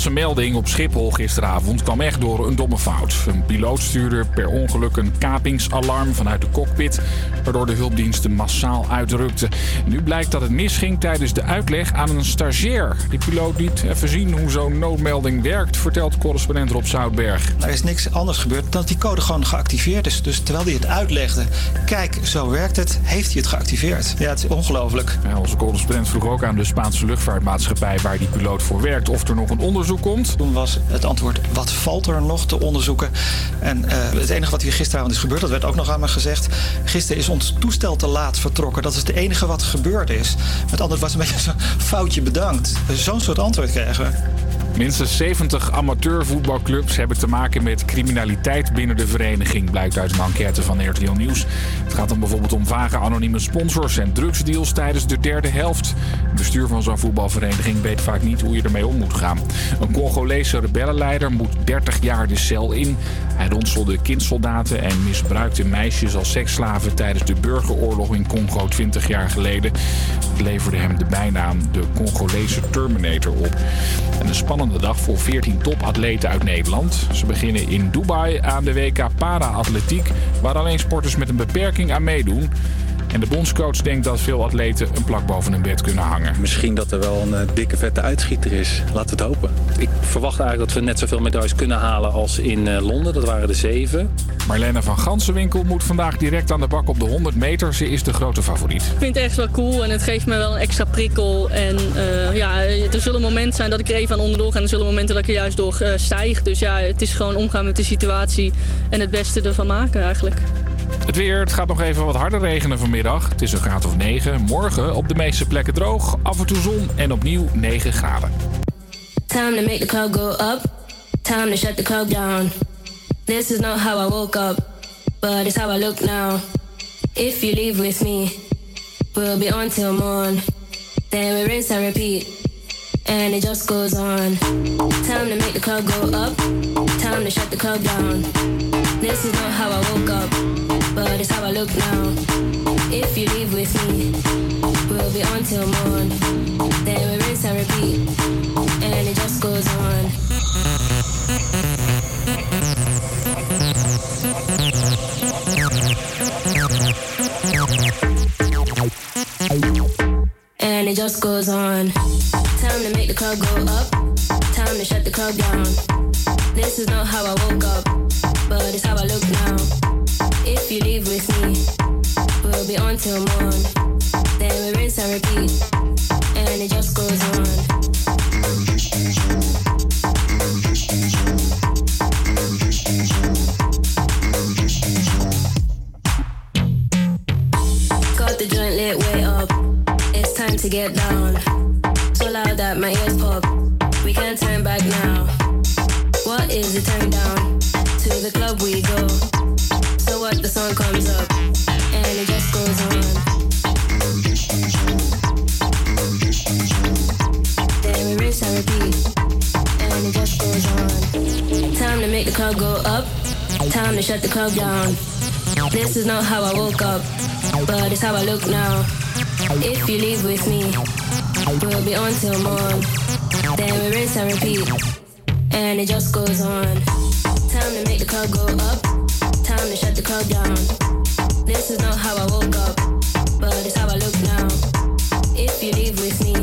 Valse melding op Schiphol gisteravond kwam echt door een domme fout. Een piloot stuurde per ongeluk een kapingsalarm vanuit de cockpit... waardoor de hulpdiensten massaal uitrukten. Nu blijkt dat het misging tijdens de uitleg aan een stagiair. Die piloot liet even zien hoe zo'n noodmelding werkt... vertelt correspondent Rob Zoutberg. Er is niks anders gebeurd dan dat die code gewoon geactiveerd is. Dus terwijl hij het uitlegde, kijk, zo werkt het, heeft hij het geactiveerd. Ja, het is ongelooflijk. Ja, onze correspondent vroeg ook aan de Spaanse luchtvaartmaatschappij... waar die piloot voor werkt of er nog een onderzoek komt. Toen was het antwoord, wat valt er nog te onderzoeken? En eh, het enige wat hier gisteravond is gebeurd, dat werd ook nog aan me gezegd. Gisteren is ons toestel te laat vertrokken. Dat is het enige wat gebeurd is. Met andere was een beetje zo'n foutje bedankt. Zo'n soort antwoord kregen we. Minstens 70 amateurvoetbalclubs hebben te maken met criminaliteit binnen de vereniging, blijkt uit een enquête van RTL Nieuws. Het gaat dan bijvoorbeeld om vage anonieme sponsors en drugsdeals tijdens de derde helft. Het bestuur van zo'n voetbalvereniging weet vaak niet hoe je ermee om moet gaan. Een Congolese rebellenleider moet 30 jaar de cel in. Hij ronselde kindsoldaten en misbruikte meisjes als seksslaven tijdens de burgeroorlog in Congo 20 jaar geleden. Het leverde hem de bijnaam de Congolese Terminator op. En een spannende dag voor 14 topatleten uit Nederland. Ze beginnen in Dubai aan de WK Para-atletiek, waar alleen sporters met een beperking aan meedoen. En de bondscoach denkt dat veel atleten een plak boven hun bed kunnen hangen. Misschien dat er wel een eh, dikke vette uitschieter is. Laten we het hopen. Ik verwacht eigenlijk dat we net zoveel medailles kunnen halen als in eh, Londen. Dat waren er zeven. Marlene van Gansenwinkel moet vandaag direct aan de bak op de 100 meter. Ze is de grote favoriet. Ik vind het echt wel cool en het geeft me wel een extra prikkel. En eh, ja, er zullen momenten zijn dat ik er even aan onderdoor en er zullen momenten dat ik er juist door eh, stijg. Dus ja, het is gewoon omgaan met de situatie en het beste ervan maken eigenlijk. Het weer, het gaat nog even wat harder regenen vanmiddag. Het is een graad of 9. Morgen op de meeste plekken droog, af en toe zon en opnieuw 9 graden. Time to make the club go up. Time to shut the club down. This is not how I woke up, but it's how I look now. If you leave with me, we'll be on till morn. Then we rinse and repeat, and it just goes on. Time to make the club go up. Time to shut the club down. This is not how I woke up, but it's how I look now. If you leave with me, we'll be on till morn. Then we rinse and repeat, and it just goes on. And it just goes on. Time to make the club go up. Time to shut the club down. This is not how I woke up, but it's how I look now. If you leave with me, we'll be on till morn. Then we rinse and repeat, and it just goes on. Got the joint lit way up. It's time to get down. So loud that my ears pop. We can't turn back now. What is it turn down? To the club we go. What the sun comes up and it just goes on. Then we rinse and repeat, and it just goes on. Time to make the club go up. Time to shut the club down. This is not how I woke up, but it's how I look now. If you leave with me, we'll be on till morn. Then we rinse and repeat, and it just goes on. Time to make the club go up. Time to shut the club down. This is not how I woke up, but it's how I look now. If you leave with me,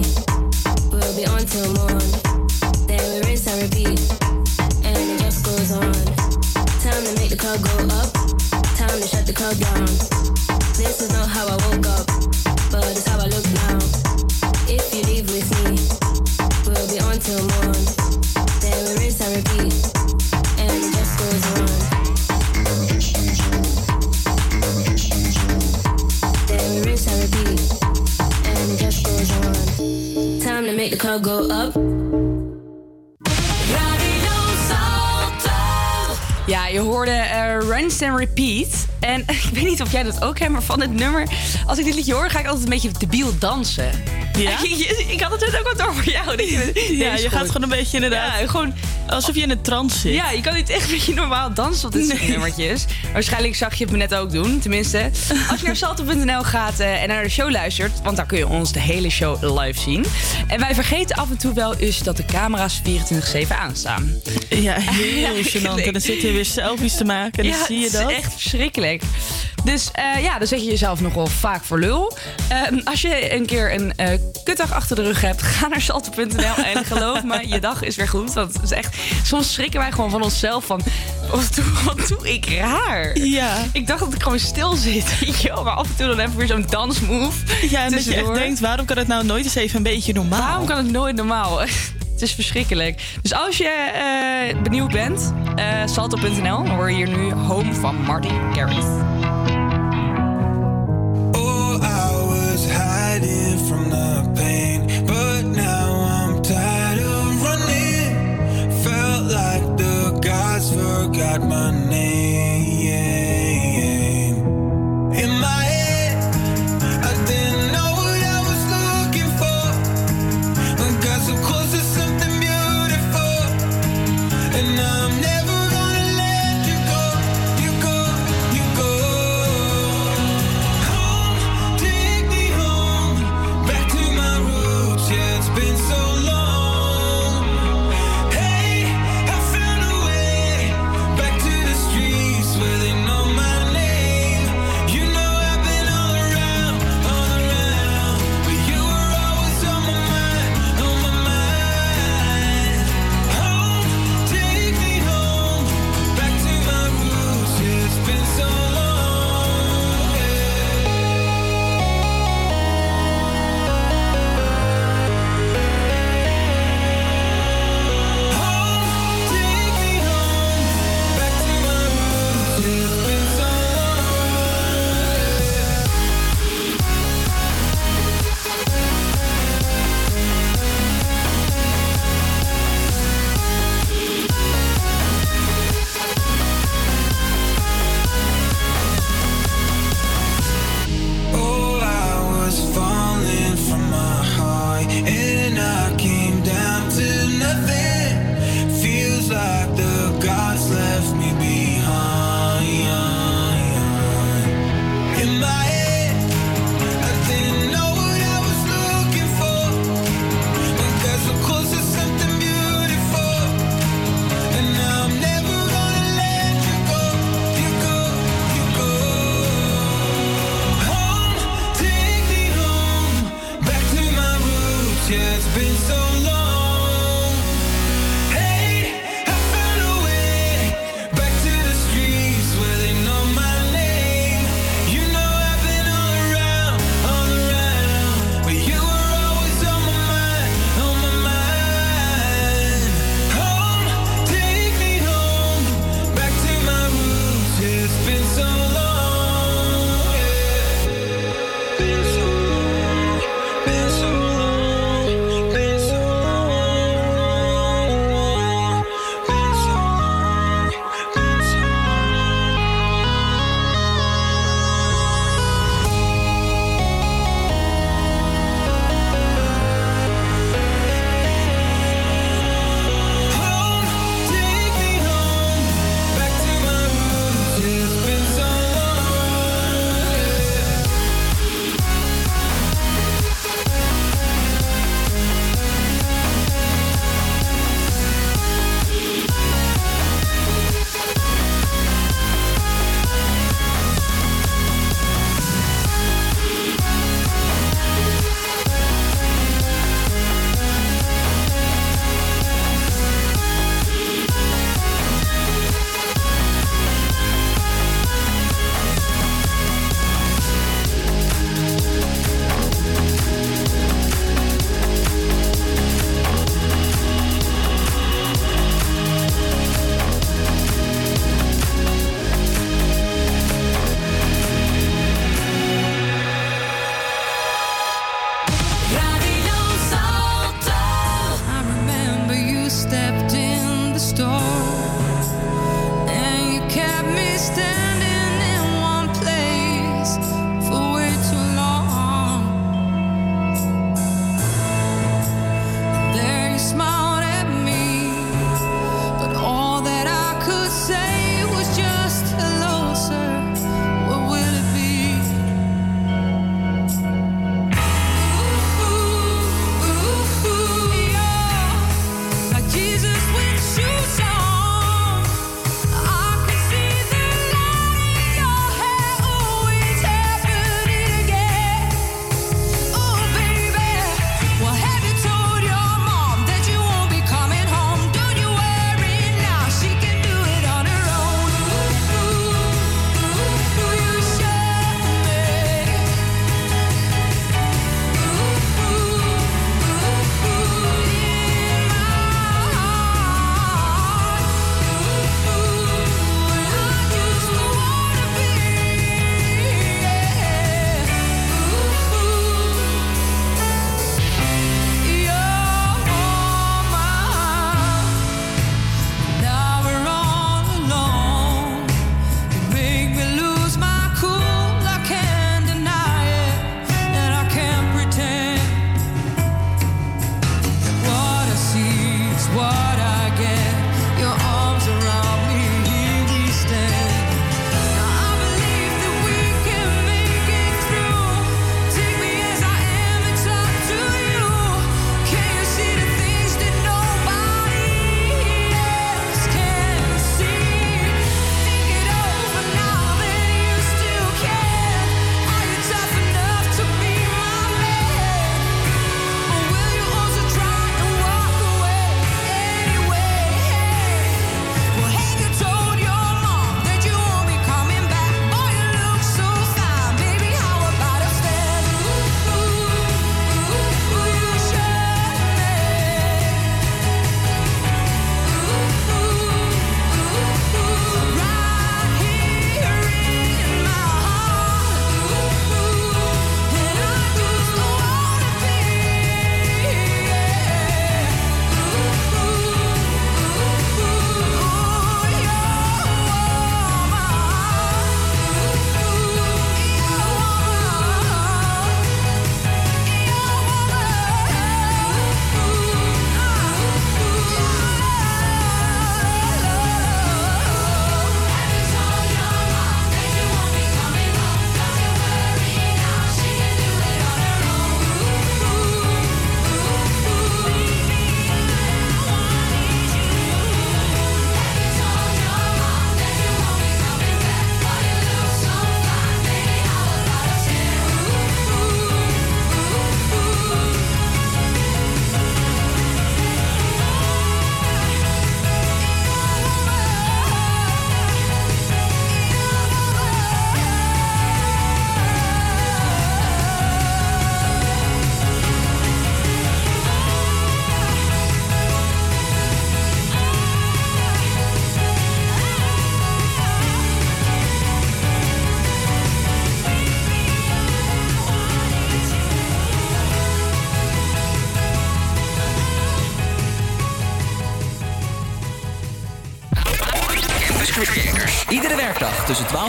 we'll be. Then we and just goes on. Time to make the club go up. Time to shut the club down. This is not how I woke up. Je hoorde eh Rinse and Repeat. En *laughs* ik weet niet of jij dat ook hebt, maar van het nummer... Als ik dit liedje hoor, ga ik altijd een beetje debiel dansen. Ja? *laughs* ik had het net ook wat door voor jou. Dat je, *laughs* Ja, je gaat gewoon een beetje inderdaad... Ja, gewoon... Alsof je in een trance zit. Ja, je kan niet echt een beetje normaal dansen op dit soort Nee. nummertjes. Waarschijnlijk zag je het me net ook doen, tenminste. *laughs* Als je naar salto.nl gaat eh, en naar de show luistert... want daar kun je ons de hele show live zien. En wij vergeten af en toe wel eens dat de camera's 24-7 aanstaan. Ja, heel gênant. En dan zit je weer selfies te maken en dan zie je het dat. is echt verschrikkelijk. Dus eh, ja, dan zet je jezelf nogal vaak voor lul. Ehm, als je een keer een eh kutdag achter de rug hebt, *laughs* ga naar salto.nl en geloof me, je dag is weer goed. Want het is echt, soms schrikken wij gewoon van onszelf van, wat doe, wat doe ik raar? Ja. Ik dacht dat ik gewoon stil zit, *laughs* maar af en toe dan even weer zo'n dansmove. Ja, en dat je echt tussendoor. denkt, waarom kan het nou nooit eens even een beetje normaal? Waarom kan het nooit normaal? *laughs* Het is verschrikkelijk. Dus als je eh, benieuwd bent, eh salto.nl, dan hoor je hier nu Home van Marty Garrix. From the pain, but now I'm tired of running. Felt like the gods forgot my name.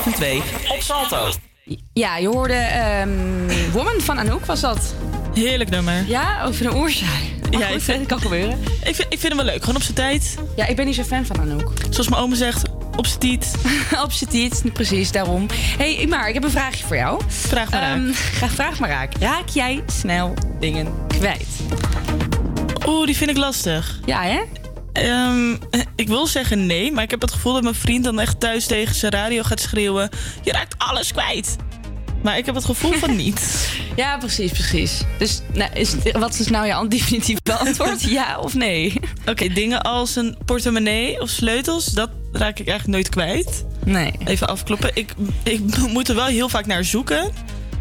Werkdag tussen 12 en 2 op Salto. Ja, je hoorde ehm, Woman van Anouk, was dat? Heerlijk nummer. Ja, over een oorzaai. Ja, Ja, ik ik vind- vind, kan gebeuren. Ik vind, ik vind hem wel leuk, gewoon op zijn tijd. Ja, ik ben niet zo fan van Anouk. Zoals mijn oma zegt, op zijn tiet. *laughs* op zijn tiet, precies, daarom. hey, maar ik heb een vraagje voor jou. Vraag maar Ehm, ga- vraag maar raak. Raak jij snel dingen kwijt? Oeh, die vind ik lastig. Ja, hè? Ehm, ik wil zeggen nee, maar ik heb het gevoel dat mijn vriend dan echt thuis tegen zijn radio gaat schreeuwen: Je raakt alles kwijt. Maar ik heb het gevoel van *laughs* niet. Ja, precies, precies. Dus nou, is, wat is nou jouw *laughs* definitieve antwoord? ja of nee? Oké, *laughs* dingen als een portemonnee of sleutels, dat raak ik eigenlijk nooit kwijt. Nee. Even afkloppen. Ik, ik moet er wel heel vaak naar zoeken,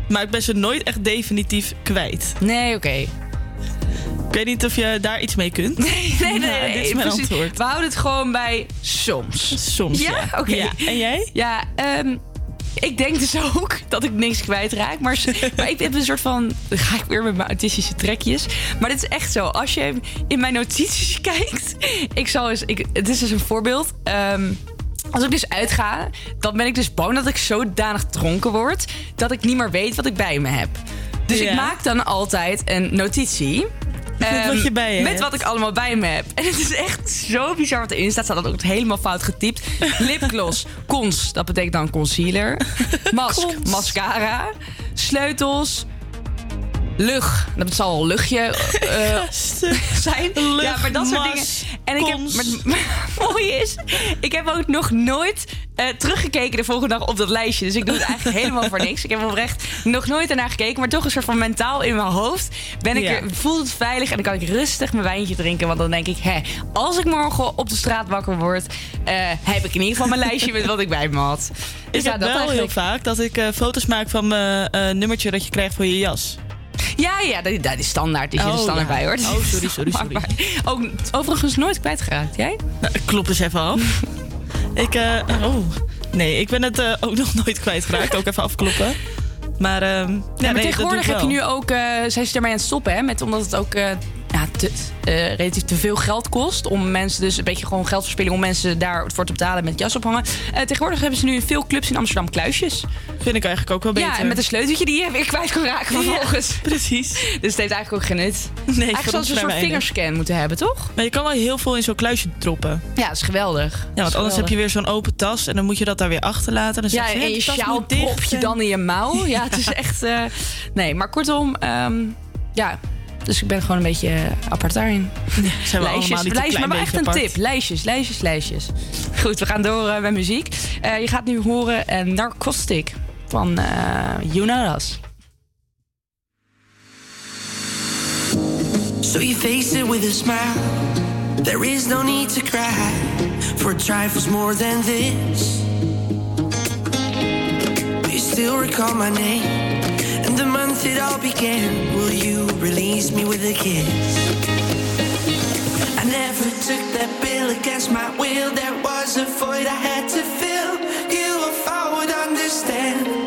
maar ik ben ze nooit echt definitief kwijt. Nee, oké. Ik weet niet of je daar iets mee kunt. *laughs* Nee, nee, nee. Nee, dit is mijn precies. antwoord. We houden het gewoon bij soms. Soms, Ja, ja. oké. Ja. En jij? Ja, ehm, ik denk dus ook dat ik niks kwijtraak. Maar, *laughs* maar ik heb een soort van... Dan ga ik weer met mijn autistische trekjes. Maar dit is echt zo. Als je in mijn notities *laughs* kijkt... Ik zal eens... Ik, het is dus een voorbeeld. Ehm, als ik dus uitga, dan ben ik dus bang dat ik zodanig dronken word... dat ik niet meer weet wat ik bij me heb. Dus Ja. ik maak dan altijd een notitie... Met wat Ehm, je bij je Met hebt. wat ik allemaal bij me heb. En het is echt zo bizar wat erin staat. Staat dat ook helemaal fout getypt. Lipgloss, *laughs* cons, dat betekent dan concealer. Mask, Cons. mascara. Sleutels. Lug, dat zal een luchtje eh, *laughs* zijn. *laughs* Ja, maar dat soort dingen. En ik heb, maar het *laughs* mooie is, ik heb ook nog nooit eh, teruggekeken de volgende dag op dat lijstje. Dus ik doe het eigenlijk helemaal voor niks. Ik heb oprecht nog nooit ernaar gekeken, maar toch een soort van mentaal in mijn hoofd ben ik Ja. er, voel het veilig en dan kan ik rustig mijn wijntje drinken. Want dan denk ik, hè, als ik morgen op de straat wakker word, eh, heb ik in ieder geval mijn lijstje met wat ik bij me had. Dus Ik ja, heb dat wel heel eigenlijk. vaak dat ik foto's maak van mijn nummertje dat je krijgt voor je jas. Ja, ja, dat, dat is standaard. Die zit er Oh, standaard ja. bij hoor. Oh, sorry, sorry, *laughs* sorry. maar ook overigens nooit kwijtgeraakt. Jij? Nou, klop eens even af. *laughs* ik, eh, oh. Nee, ik ben het eh, ook nog nooit kwijtgeraakt. Ook even afkloppen. Maar, ehm, ja, Ja, maar nee, dat tegenwoordig heb je nu ook, eh, zijn ze ermee aan het stoppen, hè? Met, omdat het ook ja, te, eh, relatief te veel geld kost. Om mensen dus een beetje gewoon geldverspilling om mensen daarvoor te betalen met jas ophangen. Eh, tegenwoordig hebben ze nu in veel clubs in Amsterdam kluisjes. Vind ik eigenlijk ook wel beter. Ja, en met een sleuteltje die je weer kwijt kan raken vervolgens. *laughs* precies. Dus het heeft eigenlijk ook geen nut. Nee, eigenlijk ons we een soort vingerscan moeten hebben, toch? Maar je kan wel heel veel in zo'n kluisje droppen. Ja, dat is geweldig. Ja, want anders heb je weer zo'n open tas en dan moet je dat daar weer achterlaten. Dan Ja, je, en je sjaal prop je dan in je mouw. *laughs* Ja, het is echt... eh, nee, maar kortom, ehm, ja... Dus ik ben gewoon een beetje eh, apart daarin. *laughs* zijn we een lijstjes, klein maar wel echt een apart. tip. Lijstjes, lijstjes, lijstjes. Goed, we gaan door eh, met muziek. Eh, je gaat nu horen eh, Narcostic van eh You Know Us. So you face it with a smile. There is no need to cry for trifles more than this. Do you still recall my name the month it all began? Will you release me with a kiss? I never took that bill against my will. There was a void I had to fill. You, if I would understand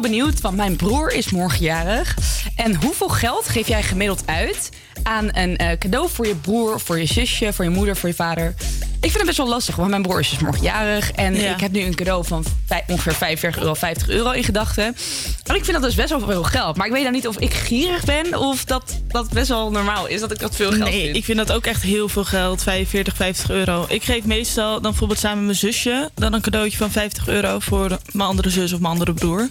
benieuwd, want mijn broer is morgenjarig. En hoeveel geld geef jij gemiddeld uit aan een eh, cadeau voor je broer, voor je zusje, voor je moeder, voor je vader? Ik vind het best wel lastig, want mijn broer is dus morgenjarig. En ik heb nu een cadeau van ongeveer 45 euro, 50 euro in gedachten. En ik vind dat dus best wel veel geld. Maar ik weet dan niet of ik gierig ben of dat dat best wel normaal is dat ik dat veel geld nee, ik vind dat ook echt heel veel geld. 45, 50 euro. Ik geef meestal dan bijvoorbeeld samen met mijn zusje dan een cadeautje van 50 euro voor mijn andere zus of mijn andere broer.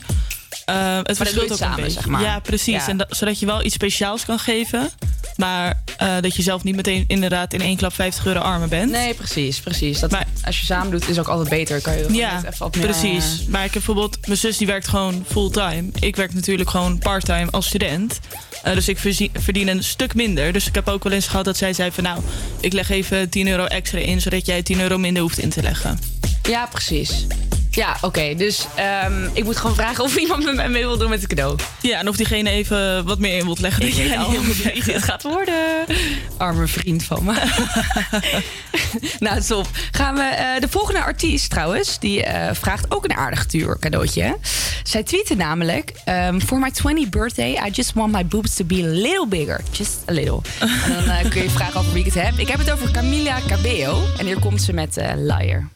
Eh, het verschilt ook samen. Zeg maar. Ja, precies. En dat, zodat je wel iets speciaals kan geven. Maar eh, dat je zelf niet meteen inderdaad in één klap 50 euro armer bent. Nee, precies. precies. Dat, als je samen doet, is ook altijd beter. Kan je ja, even precies. Eh, maar ik heb bijvoorbeeld... Mijn zus die werkt gewoon fulltime. Ik werk natuurlijk gewoon parttime als student. Dus ik verdien een stuk minder. Dus ik heb ook wel eens gehad dat zij zei van... Nou, ik leg even 10 euro extra in, zodat jij 10 euro minder hoeft in te leggen. Ja, precies. Ja, oké. Dus ehm, ik moet gewoon vragen of iemand met mij mee wil doen met het cadeau. Ja, en of diegene even wat meer in wilt leggen. Ik dat jij *laughs* het gaat worden. Arme vriend van me. *laughs* nou, stop. Gaan we eh, de volgende artiest trouwens. Die eh, vraagt ook een aardig duur cadeautje. Zij tweette namelijk... Um, For my 20th birthday, I just want my boobs to be a little bigger. Just a little. *laughs* en dan eh, kun je vragen over wie het heb. Ik heb het over Camila Cabello. En hier komt ze met Liar.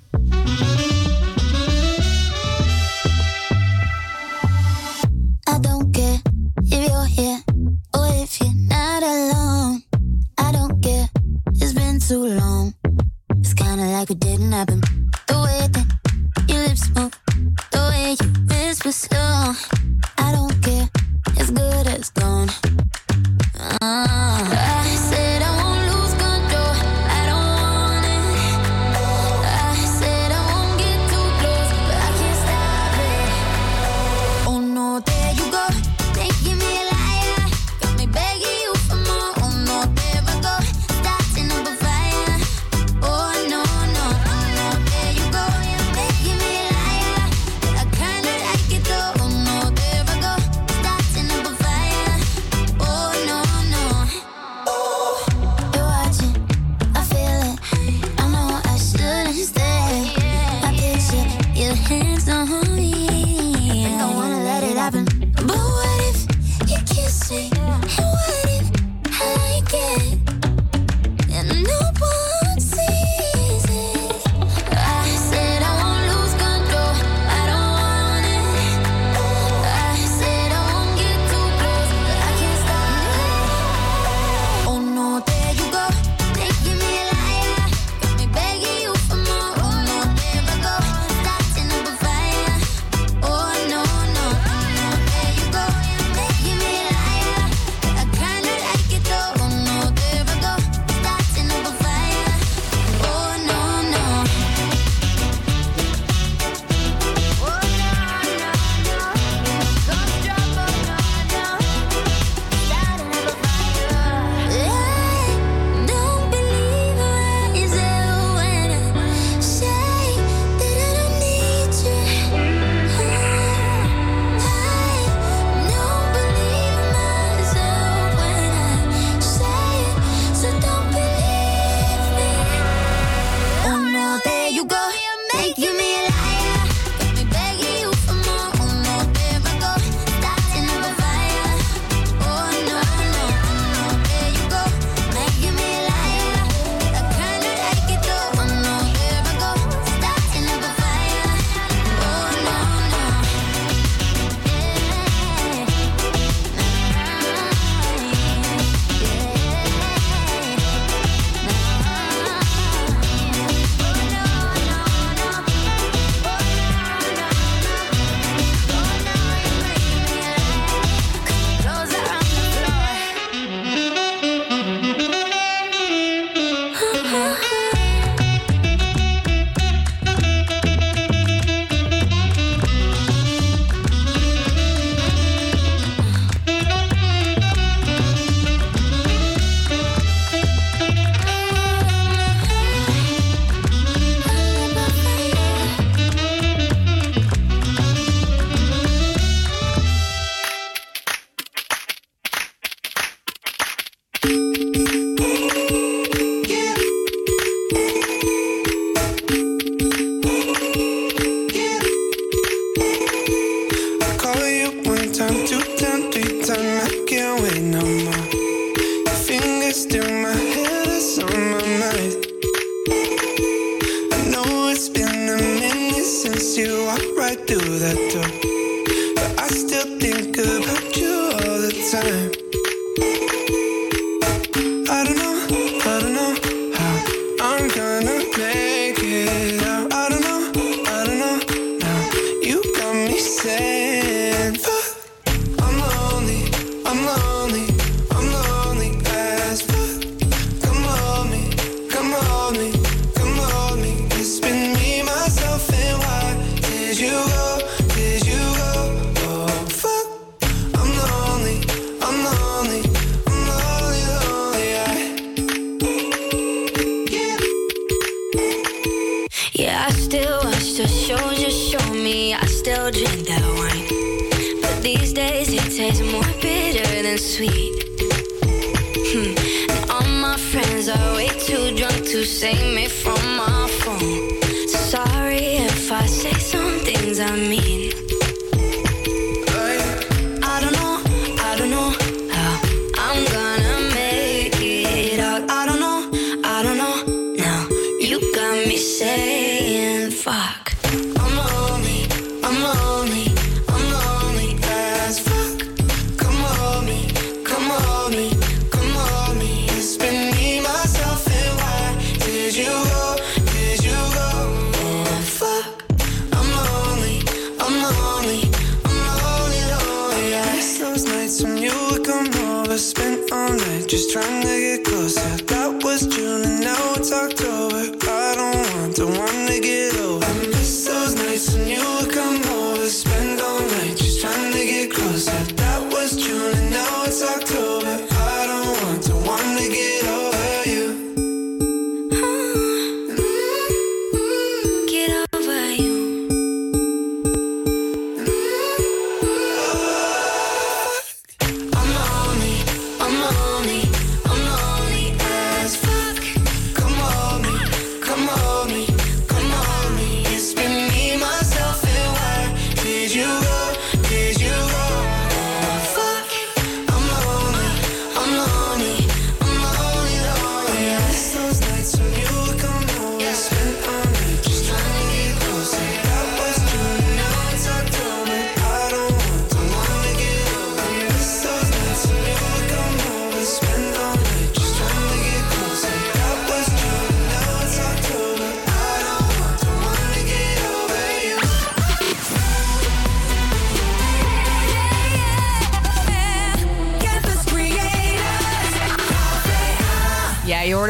too long. It's kinda like it didn't happen. The way that your lips move, the way you whisper slow. I don't care, it's good as gone. Uh.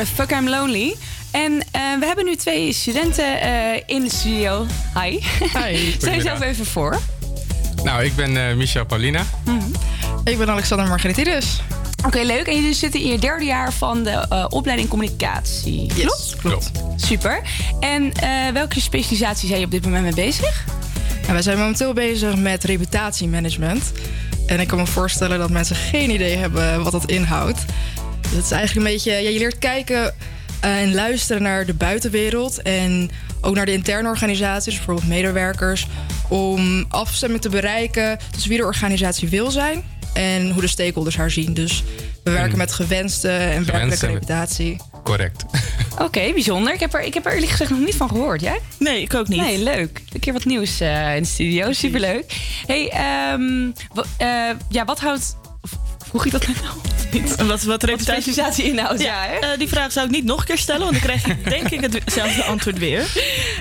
Hoorde Fuck I'm Lonely. En eh, we hebben nu twee studenten eh, in de studio. Hi. Hi. *laughs* Stel jezelf even voor. Nou, ik ben eh, Michel Paulina. Ik ben Alexander Margaritidis. Oké, leuk. En jullie zitten in je derde jaar van de eh, opleiding communicatie. Klopt? Klopt. Super. En eh, welke specialisatie zijn je op dit moment mee bezig? En wij zijn momenteel bezig met reputatiemanagement. En ik kan me voorstellen dat mensen geen idee hebben wat dat inhoudt. Het is eigenlijk een beetje, ja, je leert kijken eh, en luisteren naar de buitenwereld en ook naar de interne organisaties, bijvoorbeeld medewerkers, om afstemming te bereiken tussen wie de organisatie wil zijn en hoe de stakeholders haar zien. Dus we werken Mm. met gewenste en werkelijke reputatie. Correct. *laughs* Oké, bijzonder. Ik heb, er, ik heb er eerlijk gezegd nog niet van gehoord. Jij? Nee, ik ook niet. Nee, leuk. Een keer wat nieuws eh, in de studio. Superleuk. hey, ehm, eh, ja, wat houdt... Vroeg ik dat? Niet. Wat, wat reputatie- inhoudt, ja, hè? eh, die vraag zou ik niet nog een keer stellen, want dan krijg ik denk ik hetzelfde antwoord weer.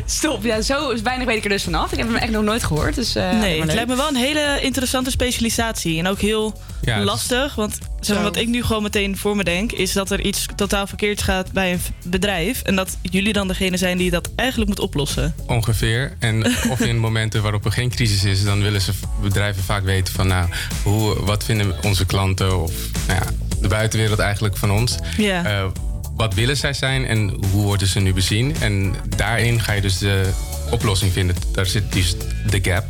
Stop, ja, zo weinig weet ik er dus vanaf. Ik heb hem echt nog nooit gehoord. Dus, eh, nee, maar het leuk. lijkt me wel een hele interessante specialisatie. En ook heel Ja, lastig. Want zeg maar, Zo. wat ik nu gewoon meteen voor me denk... is dat er iets totaal verkeerd gaat bij een bedrijf. En dat jullie dan degene zijn die dat eigenlijk moet oplossen. Ongeveer. En *laughs* of in momenten waarop er geen crisis is, dan willen ze bedrijven vaak weten van nou, hoe, wat vinden onze klanten of nou ja, de buitenwereld eigenlijk van ons. Ja. Eh, wat willen zij zijn en hoe worden ze nu bezien? En daarin ga je dus de oplossing vinden. Daar zit dus de gap.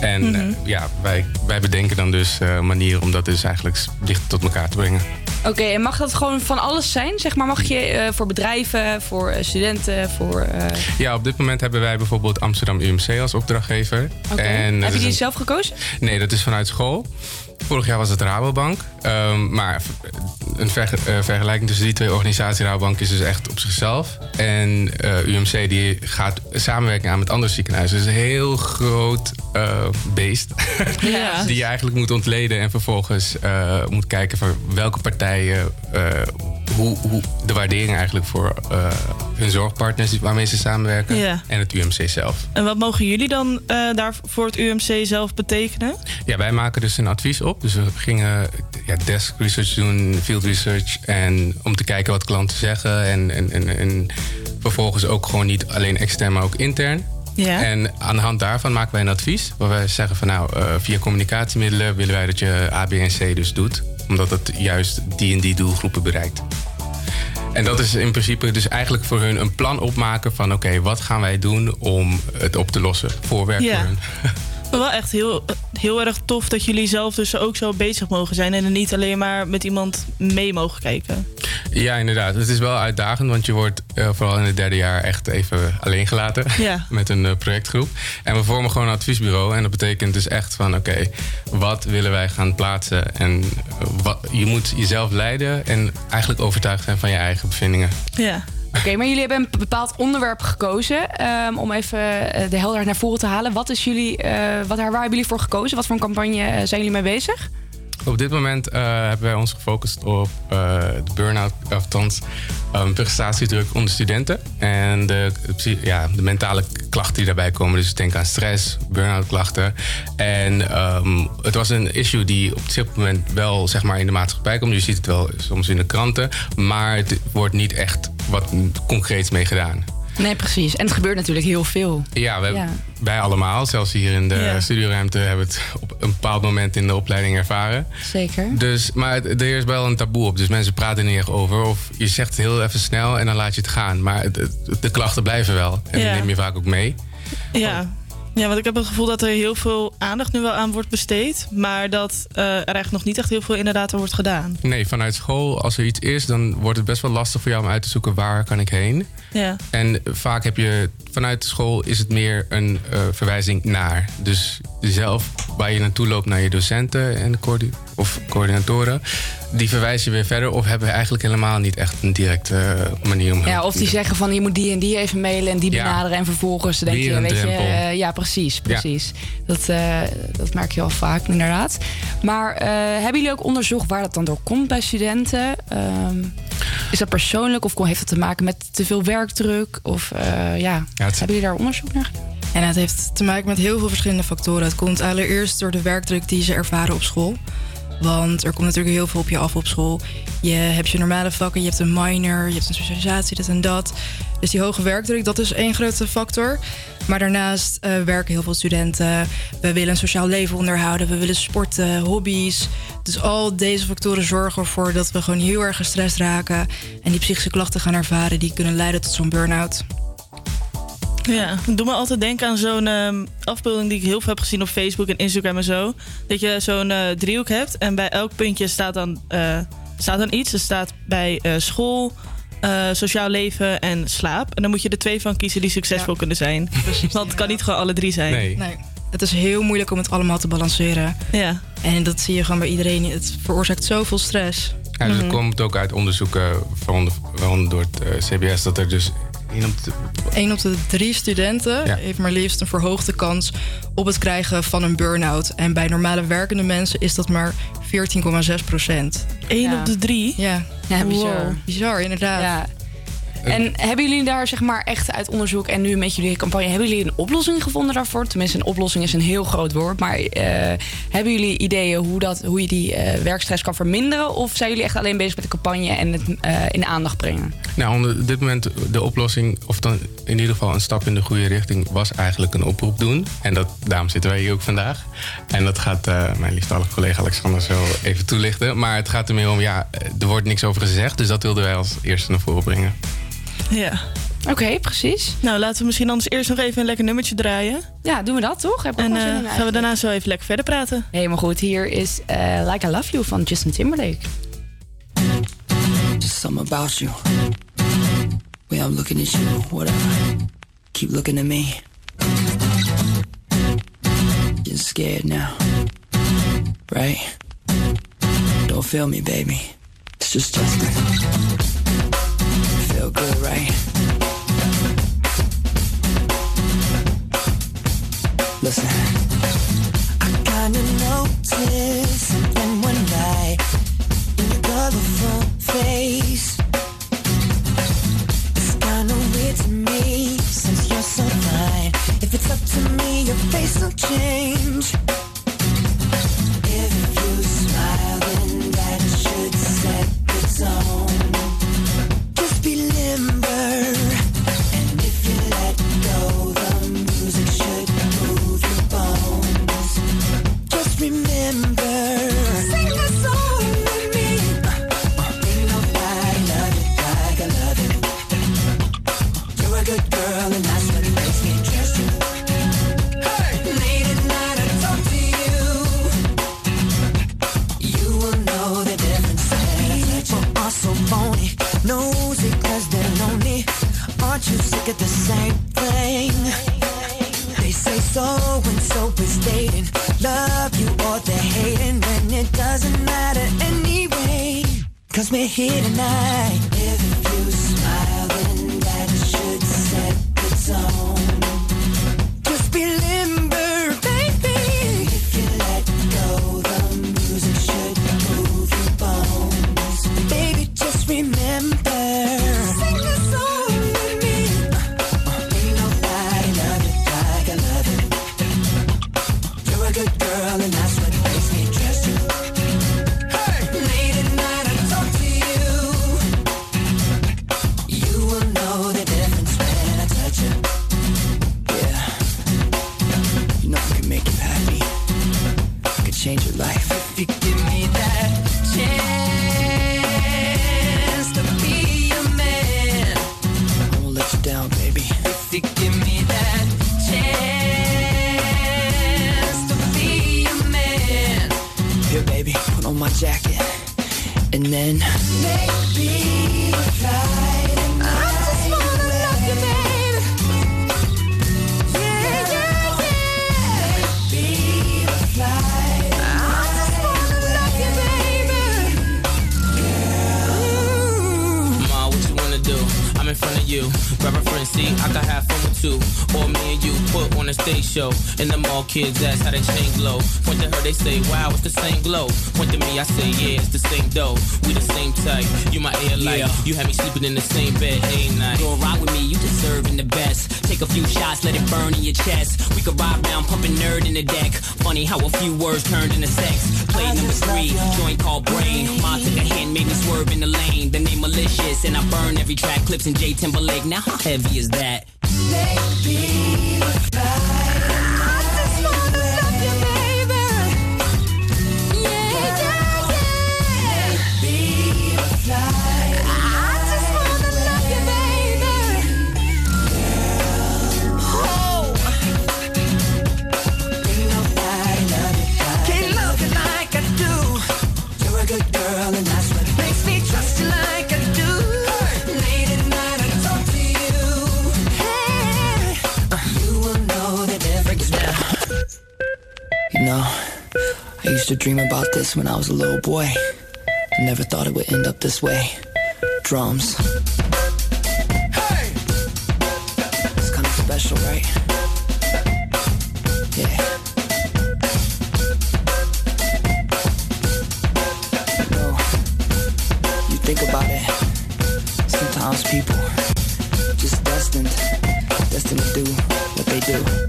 En Mhm. eh, ja, wij, wij bedenken dan dus eh, manieren om dat dus eigenlijk dicht tot elkaar te brengen. Oké, en mag dat gewoon van alles zijn? Zeg maar, mag je eh, voor bedrijven, voor studenten, voor... Ja, op dit moment hebben wij bijvoorbeeld Amsterdam UMC als opdrachtgever. En Heb je die zelf gekozen? Nee, dat is vanuit school. Vorig jaar was het Rabobank. Ehm, maar een eh, vergelijking tussen die twee organisaties, Rabobank is dus echt op zichzelf. En eh, UMC die gaat samenwerking aan met andere ziekenhuizen. Dus een heel groot eh, beest. *laughs* Ja. *laughs* die je eigenlijk moet ontleden en vervolgens moet kijken van welke partijen, hoe, hoe de waardering eigenlijk voor eh, hun zorgpartners waarmee ze samenwerken Ja. en het UMC zelf. En wat mogen jullie dan eh, daar voor het UMC zelf betekenen? Ja, wij maken dus een advies op. Dus we gingen ja, desk research doen, field research. En om te kijken wat klanten zeggen. En, en, en, en vervolgens ook gewoon niet alleen extern, maar ook intern. Ja. En aan de hand daarvan maken wij een advies. Waar wij zeggen van nou, eh, via communicatiemiddelen willen wij dat je A, B en C dus doet. Omdat het juist die en die doelgroepen bereikt. En dat is in principe dus eigenlijk voor hun een plan opmaken van... oké, wat gaan wij doen om het op te lossen? Voorwerk Ja. voor *laughs* hun. Wel echt heel, heel erg tof dat jullie zelf dus ook zo bezig mogen zijn. En er niet alleen maar met iemand mee mogen kijken. Ja, inderdaad. Het is wel uitdagend, want je wordt eh, vooral in het derde jaar echt even alleen gelaten. Ja. *laughs* Met een eh, projectgroep. En we vormen gewoon een adviesbureau. En dat betekent dus echt van, oké, wat willen wij gaan plaatsen? En eh, wat, je moet jezelf leiden en eigenlijk overtuigd zijn van je eigen bevindingen. Ja. Oké, maar jullie hebben een bepaald onderwerp gekozen ehm, om even eh, de helderheid naar voren te halen. Wat is jullie, eh, wat, waar hebben jullie voor gekozen? Wat voor een campagne eh, zijn jullie mee bezig? Op dit moment eh, hebben wij ons gefocust op eh, de burn-out, althans um, prestatiedruk onder studenten. En de, ja, de mentale klachten die daarbij komen. Dus denk aan stress, burn-out klachten. En ehm, het was een issue die op dit moment wel zeg maar, in de maatschappij komt. Je ziet het wel soms in de kranten. Maar het wordt niet echt wat concreets mee gedaan. Nee, precies. En het gebeurt natuurlijk heel veel. Ja, we, Ja. wij allemaal, zelfs hier in de Ja. studioruimte, hebben het op een bepaald moment in de opleiding ervaren. Zeker. Dus, maar het- er is wel een taboe op. Dus mensen praten er niet echt over. Of je zegt het heel even snel en dan laat je het gaan. Maar het- het- de klachten blijven wel. En Ja. die neem je vaak ook mee. Ja. Ja, want ik heb het gevoel dat er heel veel aandacht nu wel aan wordt besteed. Maar dat eh, er eigenlijk nog niet echt heel veel inderdaad aan wordt gedaan. Nee, vanuit school, als er iets is, dan wordt het best wel lastig voor jou om uit te zoeken waar kan ik heen. Ja. En vaak heb je vanuit school is het meer een eh, verwijzing naar. Dus zelf waar je naartoe loopt naar je docenten en de coördi- of coördinatoren, die verwijzen je weer verder of hebben eigenlijk helemaal niet echt een directe eh, manier om. Ja, of die zeggen van je moet die en die even mailen en die Ja. benaderen. En vervolgens denk Weer je, een weet je, eh, ja, precies, Ja. precies. Dat, eh, dat merk je al vaak, inderdaad. Maar eh, hebben jullie ook onderzocht waar dat dan door komt bij studenten? Ehm, is dat persoonlijk of heeft het te maken met te veel werkdruk? Of eh, ja, hebben jullie daar onderzoek naar gedaan? En het heeft te maken met heel veel verschillende factoren. Het komt allereerst door de werkdruk die ze ervaren op school. Want er komt natuurlijk heel veel op je af op school. Je hebt je normale vakken, je hebt een minor, je hebt een specialisatie, dit en dat. Dus die hoge werkdruk, dat is één grote factor. Maar daarnaast eh, werken heel veel studenten. We willen een sociaal leven onderhouden. We willen sporten, hobby's. Dus al deze factoren zorgen ervoor dat we gewoon heel erg gestrest raken. En die psychische klachten gaan ervaren die kunnen leiden tot zo'n burn-out. Ja, doe me altijd denken aan zo'n ehm, afbeelding die ik heel veel heb gezien op Facebook en Instagram en zo. Dat je zo'n eh, driehoek hebt en bij elk puntje staat dan, eh, staat dan iets. Er staat bij eh, school, eh, sociaal leven en slaap. En dan moet je er twee van kiezen die succesvol kunnen zijn. *laughs* Want het kan niet gewoon alle drie zijn. Nee. Nee. Het is heel moeilijk om het allemaal te balanceren. Ja. En dat zie je gewoon bij iedereen. Het veroorzaakt zoveel stress. Ja, dus het komt ook uit onderzoeken, waaronder, waaronder door het CBS, dat er dus één op de, Eén op de drie studenten Ja. heeft maar liefst een verhoogde kans op het krijgen van een burn-out. En bij normale werkende mensen is dat maar 14,6 procent. Eén op de drie? Ja. Ja, bizar. Wow. Bizar, inderdaad. En hebben jullie daar zeg maar echt uit onderzoek en nu met jullie campagne, hebben jullie een oplossing gevonden daarvoor? Tenminste, een oplossing is een heel groot woord. Maar eh, hebben jullie ideeën hoe, dat, hoe je die eh, werkstress kan verminderen? Of zijn jullie echt alleen bezig met de campagne en het eh, in de aandacht brengen? Nou, onder dit moment de oplossing, of dan in ieder geval een stap in de goede richting, was eigenlijk een oproep doen. En dat, daarom zitten wij hier ook vandaag. En dat gaat mijn lieftallige collega Alexander zo even toelichten. Maar het gaat er meer om, ja, er wordt niks over gezegd. Dus dat wilden wij als eerste naar voren brengen. Ja. Oké, precies. Nou, laten we misschien anders eerst nog even een lekker nummertje draaien. Ja, doen we dat toch? Heb ik en in gaan we daarna zo even lekker verder praten. Helemaal goed. Hier is eh, Like I Love You van Justin Timberlake. Just something about you. Way I'm looking at you, whatever. Keep looking at me. You're scared now, right? Don't feel me, baby. It's just Justin. Good, right? Listen. I kinda noticed something one night in your colorful face. It's kinda weird to me since you're so fine. If it's up to me, your face will change. All kids ask how they chain glow. Point to her, they say, wow, it's the same glow. Point to me, I say, yeah, it's the same dough. We the same type. You my air light. You had me sleeping in the same bed, ain't night. Go ride with me, you deserving the best. Take a few shots, let it burn in your chest. We could ride round, pumping nerd in the deck. Funny how a few words turned into sex. Play number three, joint called Brain. Mom took a hand, made me swerve in the lane. The name malicious, and I burn every track. Clips in J Timberlake. Now how heavy is that? When I was a little boy. I never thought it would end up this way. Drums. It's kind of special, right? Yeah. You know, you think about it. Sometimes people just destined, destined to do what they do.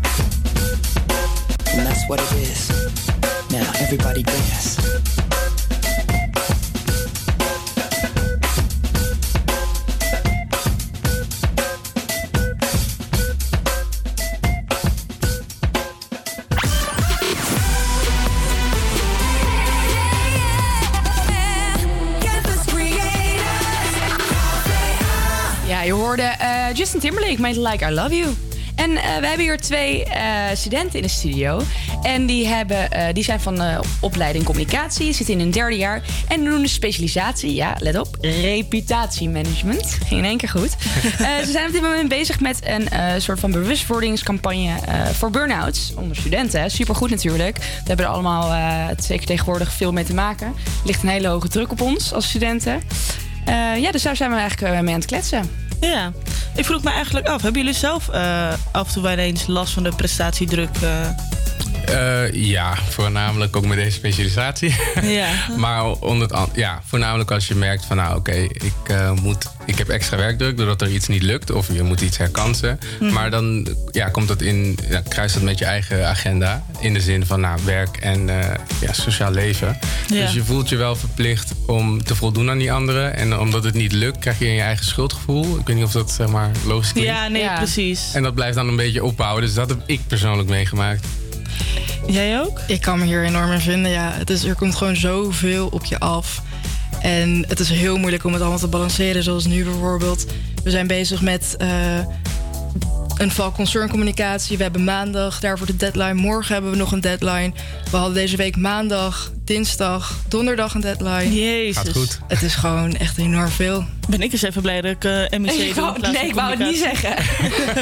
Timberlake met Like I Love You. En eh, we hebben hier twee eh, studenten in de studio. En die, hebben, eh, die zijn van eh, opleiding communicatie, zitten in hun derde jaar. En doen een specialisatie, ja, let op, reputatiemanagement. Ging in één keer goed. *laughs* Eh, ze zijn op dit moment bezig met een eh, soort van bewustwordingscampagne eh, voor burn-outs onder studenten. Supergoed natuurlijk. We hebben er allemaal, eh, zeker tegenwoordig, veel mee te maken. Er ligt een hele hoge druk op ons als studenten. Eh, ja, dus daar zijn we eigenlijk mee aan het kletsen. Ja, ik vroeg me eigenlijk af. Hebben jullie zelf eh, af en toe wel eens last van de prestatiedruk? eh? Eh, ja, voornamelijk ook met deze specialisatie. Ja. *laughs* maar onder het, ja, voornamelijk als je merkt van nou oké, ik, eh, moet, ik heb extra werkdruk doordat er iets niet lukt of je moet iets herkansen. Mhm. Maar dan ja, komt dat in, ja, kruist dat met je eigen agenda. In de zin van nou, werk en eh, ja, sociaal leven. Ja. Dus je voelt je wel verplicht om te voldoen aan die anderen. En omdat het niet lukt, krijg je je eigen schuldgevoel. Ik weet niet of dat zeg maar logisch klinkt. Ja, nee, precies. En dat blijft dan een beetje opbouwen. Dus dat heb ik persoonlijk meegemaakt. Jij ook? Ik kan me hier enorm in vinden. Ja, het is, er komt gewoon zoveel op je af. En het is heel moeilijk om het allemaal te balanceren. Zoals nu bijvoorbeeld. We zijn bezig met eh, een vak concerncommunicatie. We hebben maandag daarvoor de deadline. Morgen hebben we nog een deadline. We hadden deze week maandag dinsdag, donderdag een deadline. Jezus. Gaat goed. Het is gewoon echt enorm veel. Ben ik eens even blij dat ik eh MEC Ik doe wou- in plaats nee, ik wou het niet zeggen.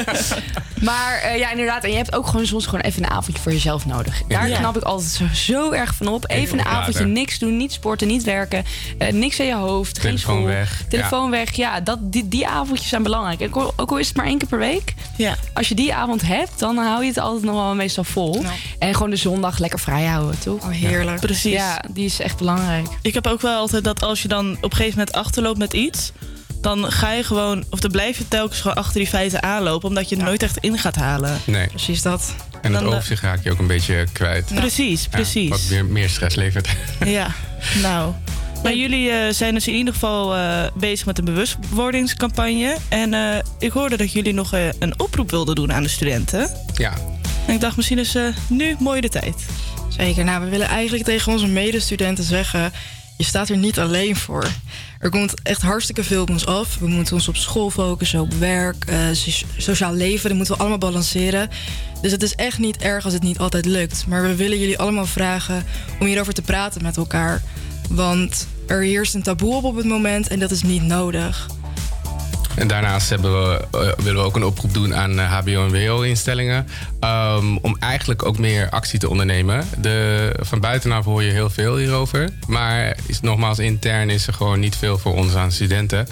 *laughs* maar eh, ja, inderdaad. En je hebt ook gewoon soms gewoon even een avondje voor jezelf nodig. Daar Ja. knap ik altijd zo, zo erg van op. Even een avondje niks doen, niet sporten, niet werken. eh, niks aan je hoofd, geen Telefoon school. weg, Telefoon weg. Ja, dat, die, die avondjes zijn belangrijk. En Ook al, is het maar één keer per week. Ja. Als je die avond hebt, dan hou je het altijd nog wel meestal vol. En gewoon de zondag lekker vrij houden, toch? Oh, heerlijk. Precies. Ja, die is echt belangrijk. Ik heb ook wel altijd dat als je dan op een gegeven moment achterloopt met iets... dan ga je gewoon, of dan blijf je telkens gewoon achter die feiten aanlopen... omdat je er nooit echt in gaat halen. Nee. Precies dat. En het Dan, eh, overzicht raak je ook een beetje kwijt. Precies, Ja, precies. wat meer stress levert. *laughs* Ja, nou. Maar jullie eh, zijn dus in ieder geval eh, bezig met een bewustwordingscampagne. En eh, ik hoorde dat jullie nog een oproep wilden doen aan de studenten. Ja. En ik dacht, misschien is eh, nu mooi de tijd. Zeker. Nou, we willen eigenlijk tegen onze medestudenten zeggen... je staat er niet alleen voor. Er komt echt hartstikke veel op ons af. We moeten ons op school focussen, op werk, eh, so- sociaal leven. Dat moeten we allemaal balanceren. Dus het is echt niet erg als het niet altijd lukt. Maar we willen jullie allemaal vragen om hierover te praten met elkaar. Want er heerst een taboe op op het moment en dat is niet nodig. En daarnaast we, eh, willen we ook een oproep doen aan eh, HBO- en WO-instellingen. ehm, om eigenlijk ook meer actie te ondernemen. De, van buitenaf hoor je heel veel hierover. Maar is, nogmaals, intern is er gewoon niet veel voor ons aan studenten.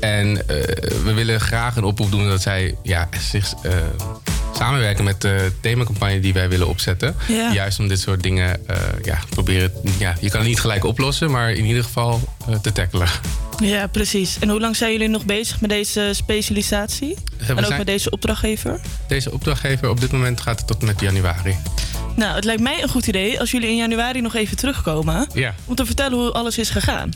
En eh, we willen graag een oproep doen dat zij ja, zich. Samenwerken met de themacampagne die wij willen opzetten. Ja. Juist om dit soort dingen eh, ja, proberen. Ja, je kan het niet gelijk oplossen, maar in ieder geval eh, te tackelen. Ja, precies. En hoe lang zijn jullie nog bezig met deze specialisatie? en ook zijn- met deze opdrachtgever? Deze opdrachtgever op dit moment gaat het tot en met januari. Nou, het lijkt mij een goed idee als jullie in januari nog even terugkomen. Ja. Om te vertellen hoe alles is gegaan.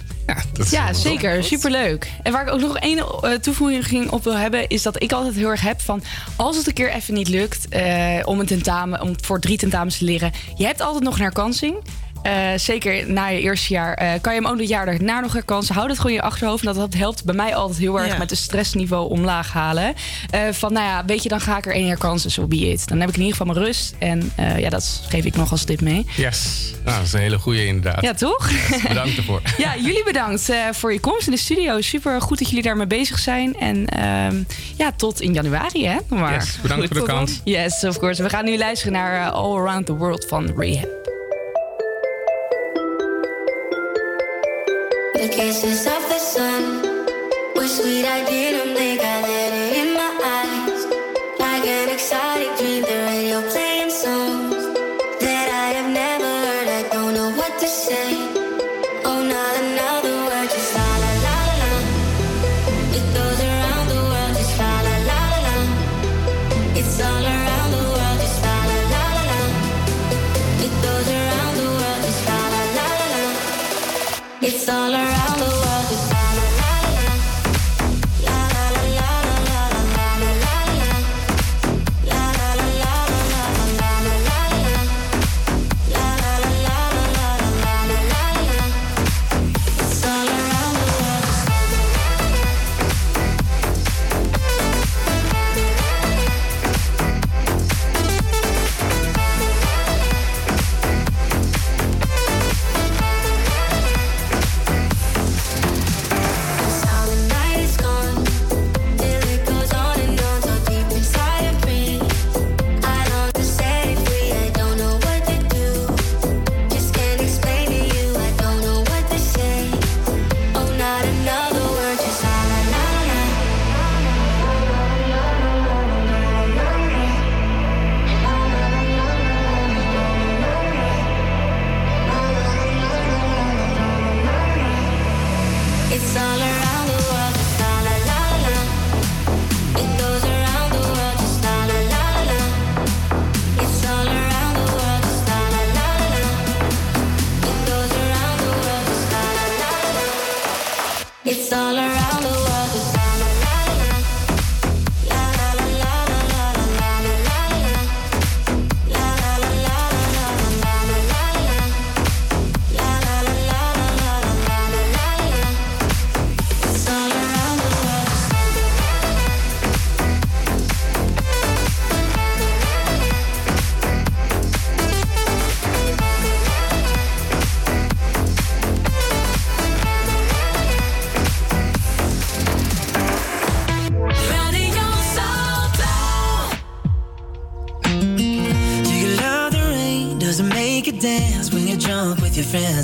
Ja, zeker. Superleuk. En waar ik ook nog één eh, toevoeging op wil hebben... is dat ik altijd heel erg heb van... als het een keer even niet lukt eh, om een tentamen... om voor drie tentamens te leren... je hebt altijd nog een herkansing. Eh, zeker na je eerste jaar eh, kan je hem ook het jaar daarna nog herkansen. Hou dat gewoon in je achterhoofd. Dat, dat helpt bij mij altijd heel erg Ja. met het stressniveau omlaag halen. Eh, van nou ja, weet je, dan ga ik er één herkansen, zo be it. Dan heb ik in ieder geval mijn rust. En eh, ja, dat geef ik nog als tip mee. Yes. Nou, dat is een hele goede inderdaad. Ja, toch? Bedankt ervoor. *laughs* Ja, jullie bedankt eh, voor je komst in de studio. Super goed dat jullie daarmee bezig zijn. En ehm, ja, tot in januari, hè? Maar. Yes, bedankt voor de kans. Yes, of course. We gaan nu luisteren naar All Around the World van Rehab. The kisses of the sun were sweet. I didn't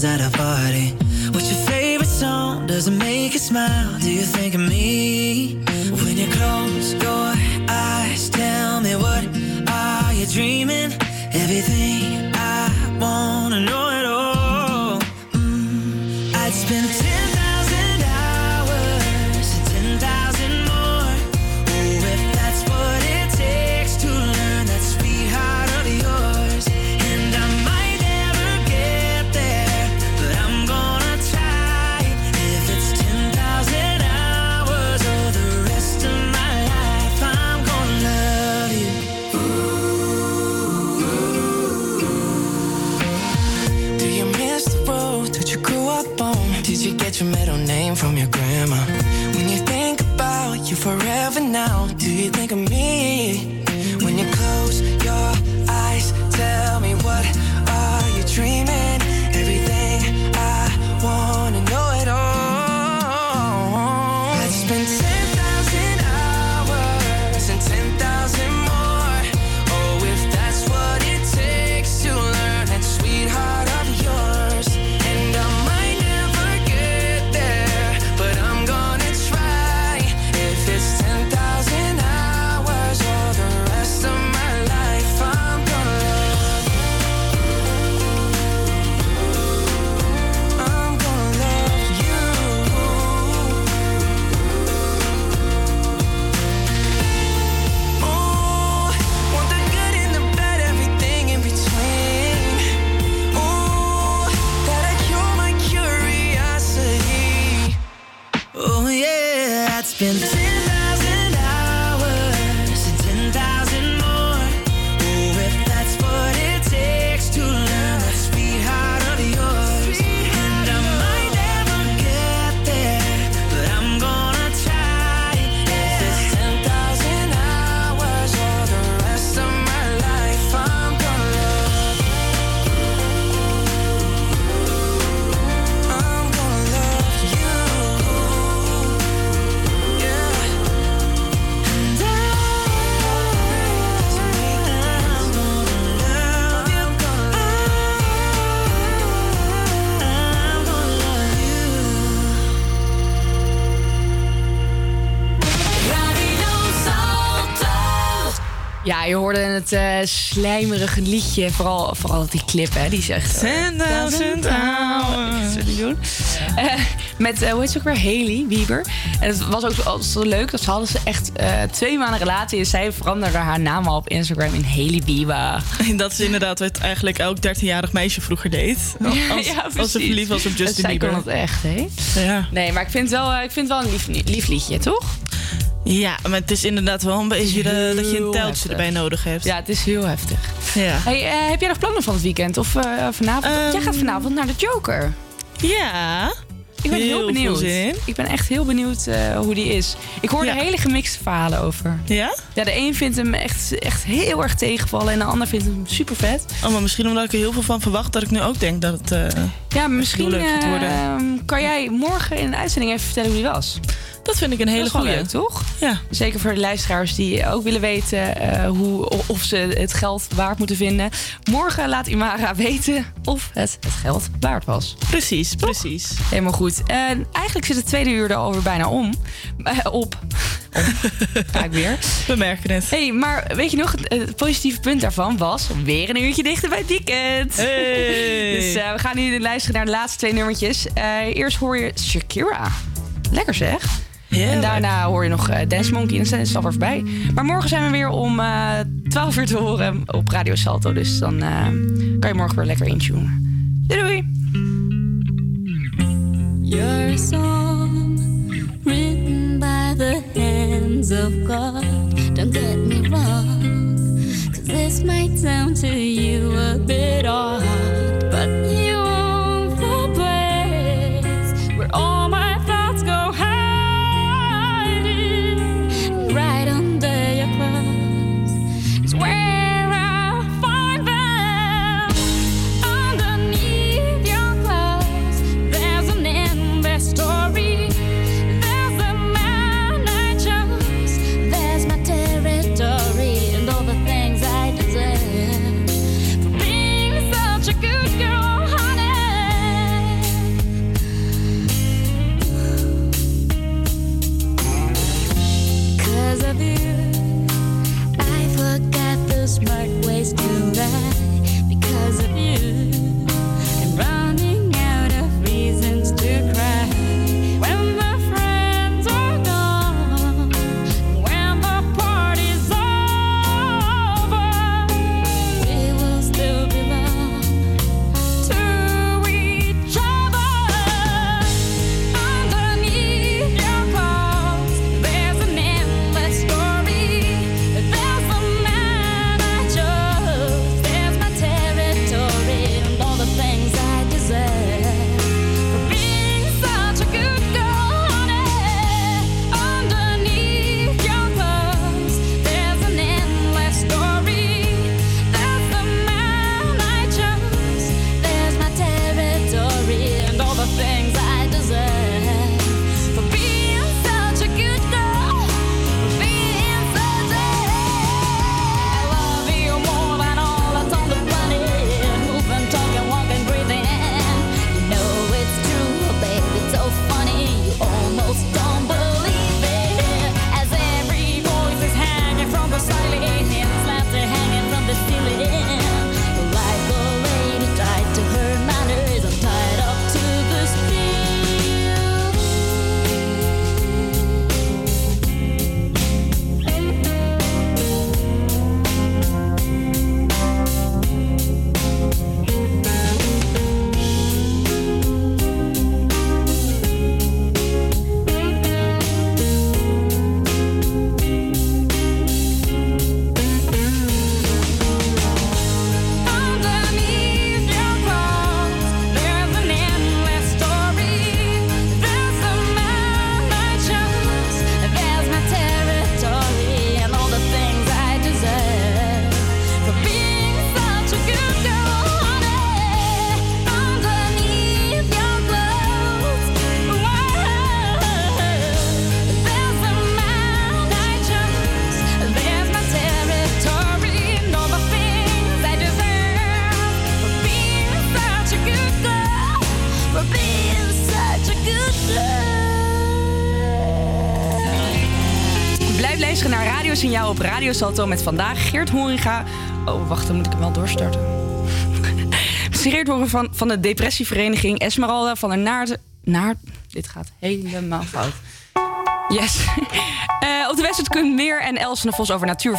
at a party? What's your favorite song? Does it make you smile? Het slijmerige liedje. Vooral, vooral die clip, hè. Die is echt... eh, 10,000 hours. Echt, die doen. Eh, met, eh, hoe heet ze ook weer? Haley Bieber. En het was ook zo leuk. Dat ze hadden ze echt twee maanden relatie. En zij veranderde haar naam al op Instagram in Haley Bieber. Dat is inderdaad wat eigenlijk elk 13-jarig meisje vroeger deed. *laughs* Als, als ze verliefd was op Justin zij Bieber. kon het echt, hè? Ja. Nee, maar ik vind het wel, ik vind wel een lief, lief liedje, toch? Ja, maar het is inderdaad wel een beetje dat je een teltje heftig. erbij nodig hebt. Ja, het is heel heftig. Ja. Hey, eh, heb jij nog plannen van het weekend? Of eh, vanavond? jij gaat vanavond naar de Joker. Ja. Ik ben heel, Heel veel benieuwd. Ik ben echt heel benieuwd eh, hoe die is. Ik hoor er hele gemixte verhalen over. Ja? Ja, de een vindt hem echt, echt heel erg tegenvallen en de ander vindt hem super vet. Oh, maar misschien omdat ik er heel veel van verwacht... dat ik nu ook denk dat het eh, Ja, misschien heel leuk gaat worden. eh, kan jij morgen in de uitzending even vertellen hoe die was. Dat vind ik een hele leuk, toch? Ja. Zeker voor de luisteraars die ook willen weten eh, hoe, of ze het geld waard moeten vinden. Morgen laat Imara weten of het het geld waard was. Precies, precies. Helemaal goed. En eigenlijk zit het tweede uur er alweer bijna om. Eh, op. Kijk *laughs* weer. We merken het. hey, maar weet je nog, het, positieve punt daarvan was weer een uurtje dichter bij het weekend. Hey. *laughs* dus eh, we gaan nu luisteren naar de laatste twee nummertjes. Eerst hoor je Shakira. Lekker zeg. En daarna hoor je nog eh, Dance Monkey en dan is het alweer voorbij. Maar morgen zijn we weer om eh 12 uur te horen op Radio Salto. Dus dan eh, kan je morgen weer lekker intunen. Doei doei! You're a song written by the hands of God. Don't get me wrong, cause this might sound to you a bit odd, Radio Salto met vandaag Geert Horinga. Oh, wacht, dan moet ik hem wel doorstarten. *laughs* Geert horen van, van de depressievereniging Esmeralda van der Naart... Naar, dit gaat helemaal fout. Yes. *laughs* Eh, op de Westerdkund Meer en Els van de Vos over natuur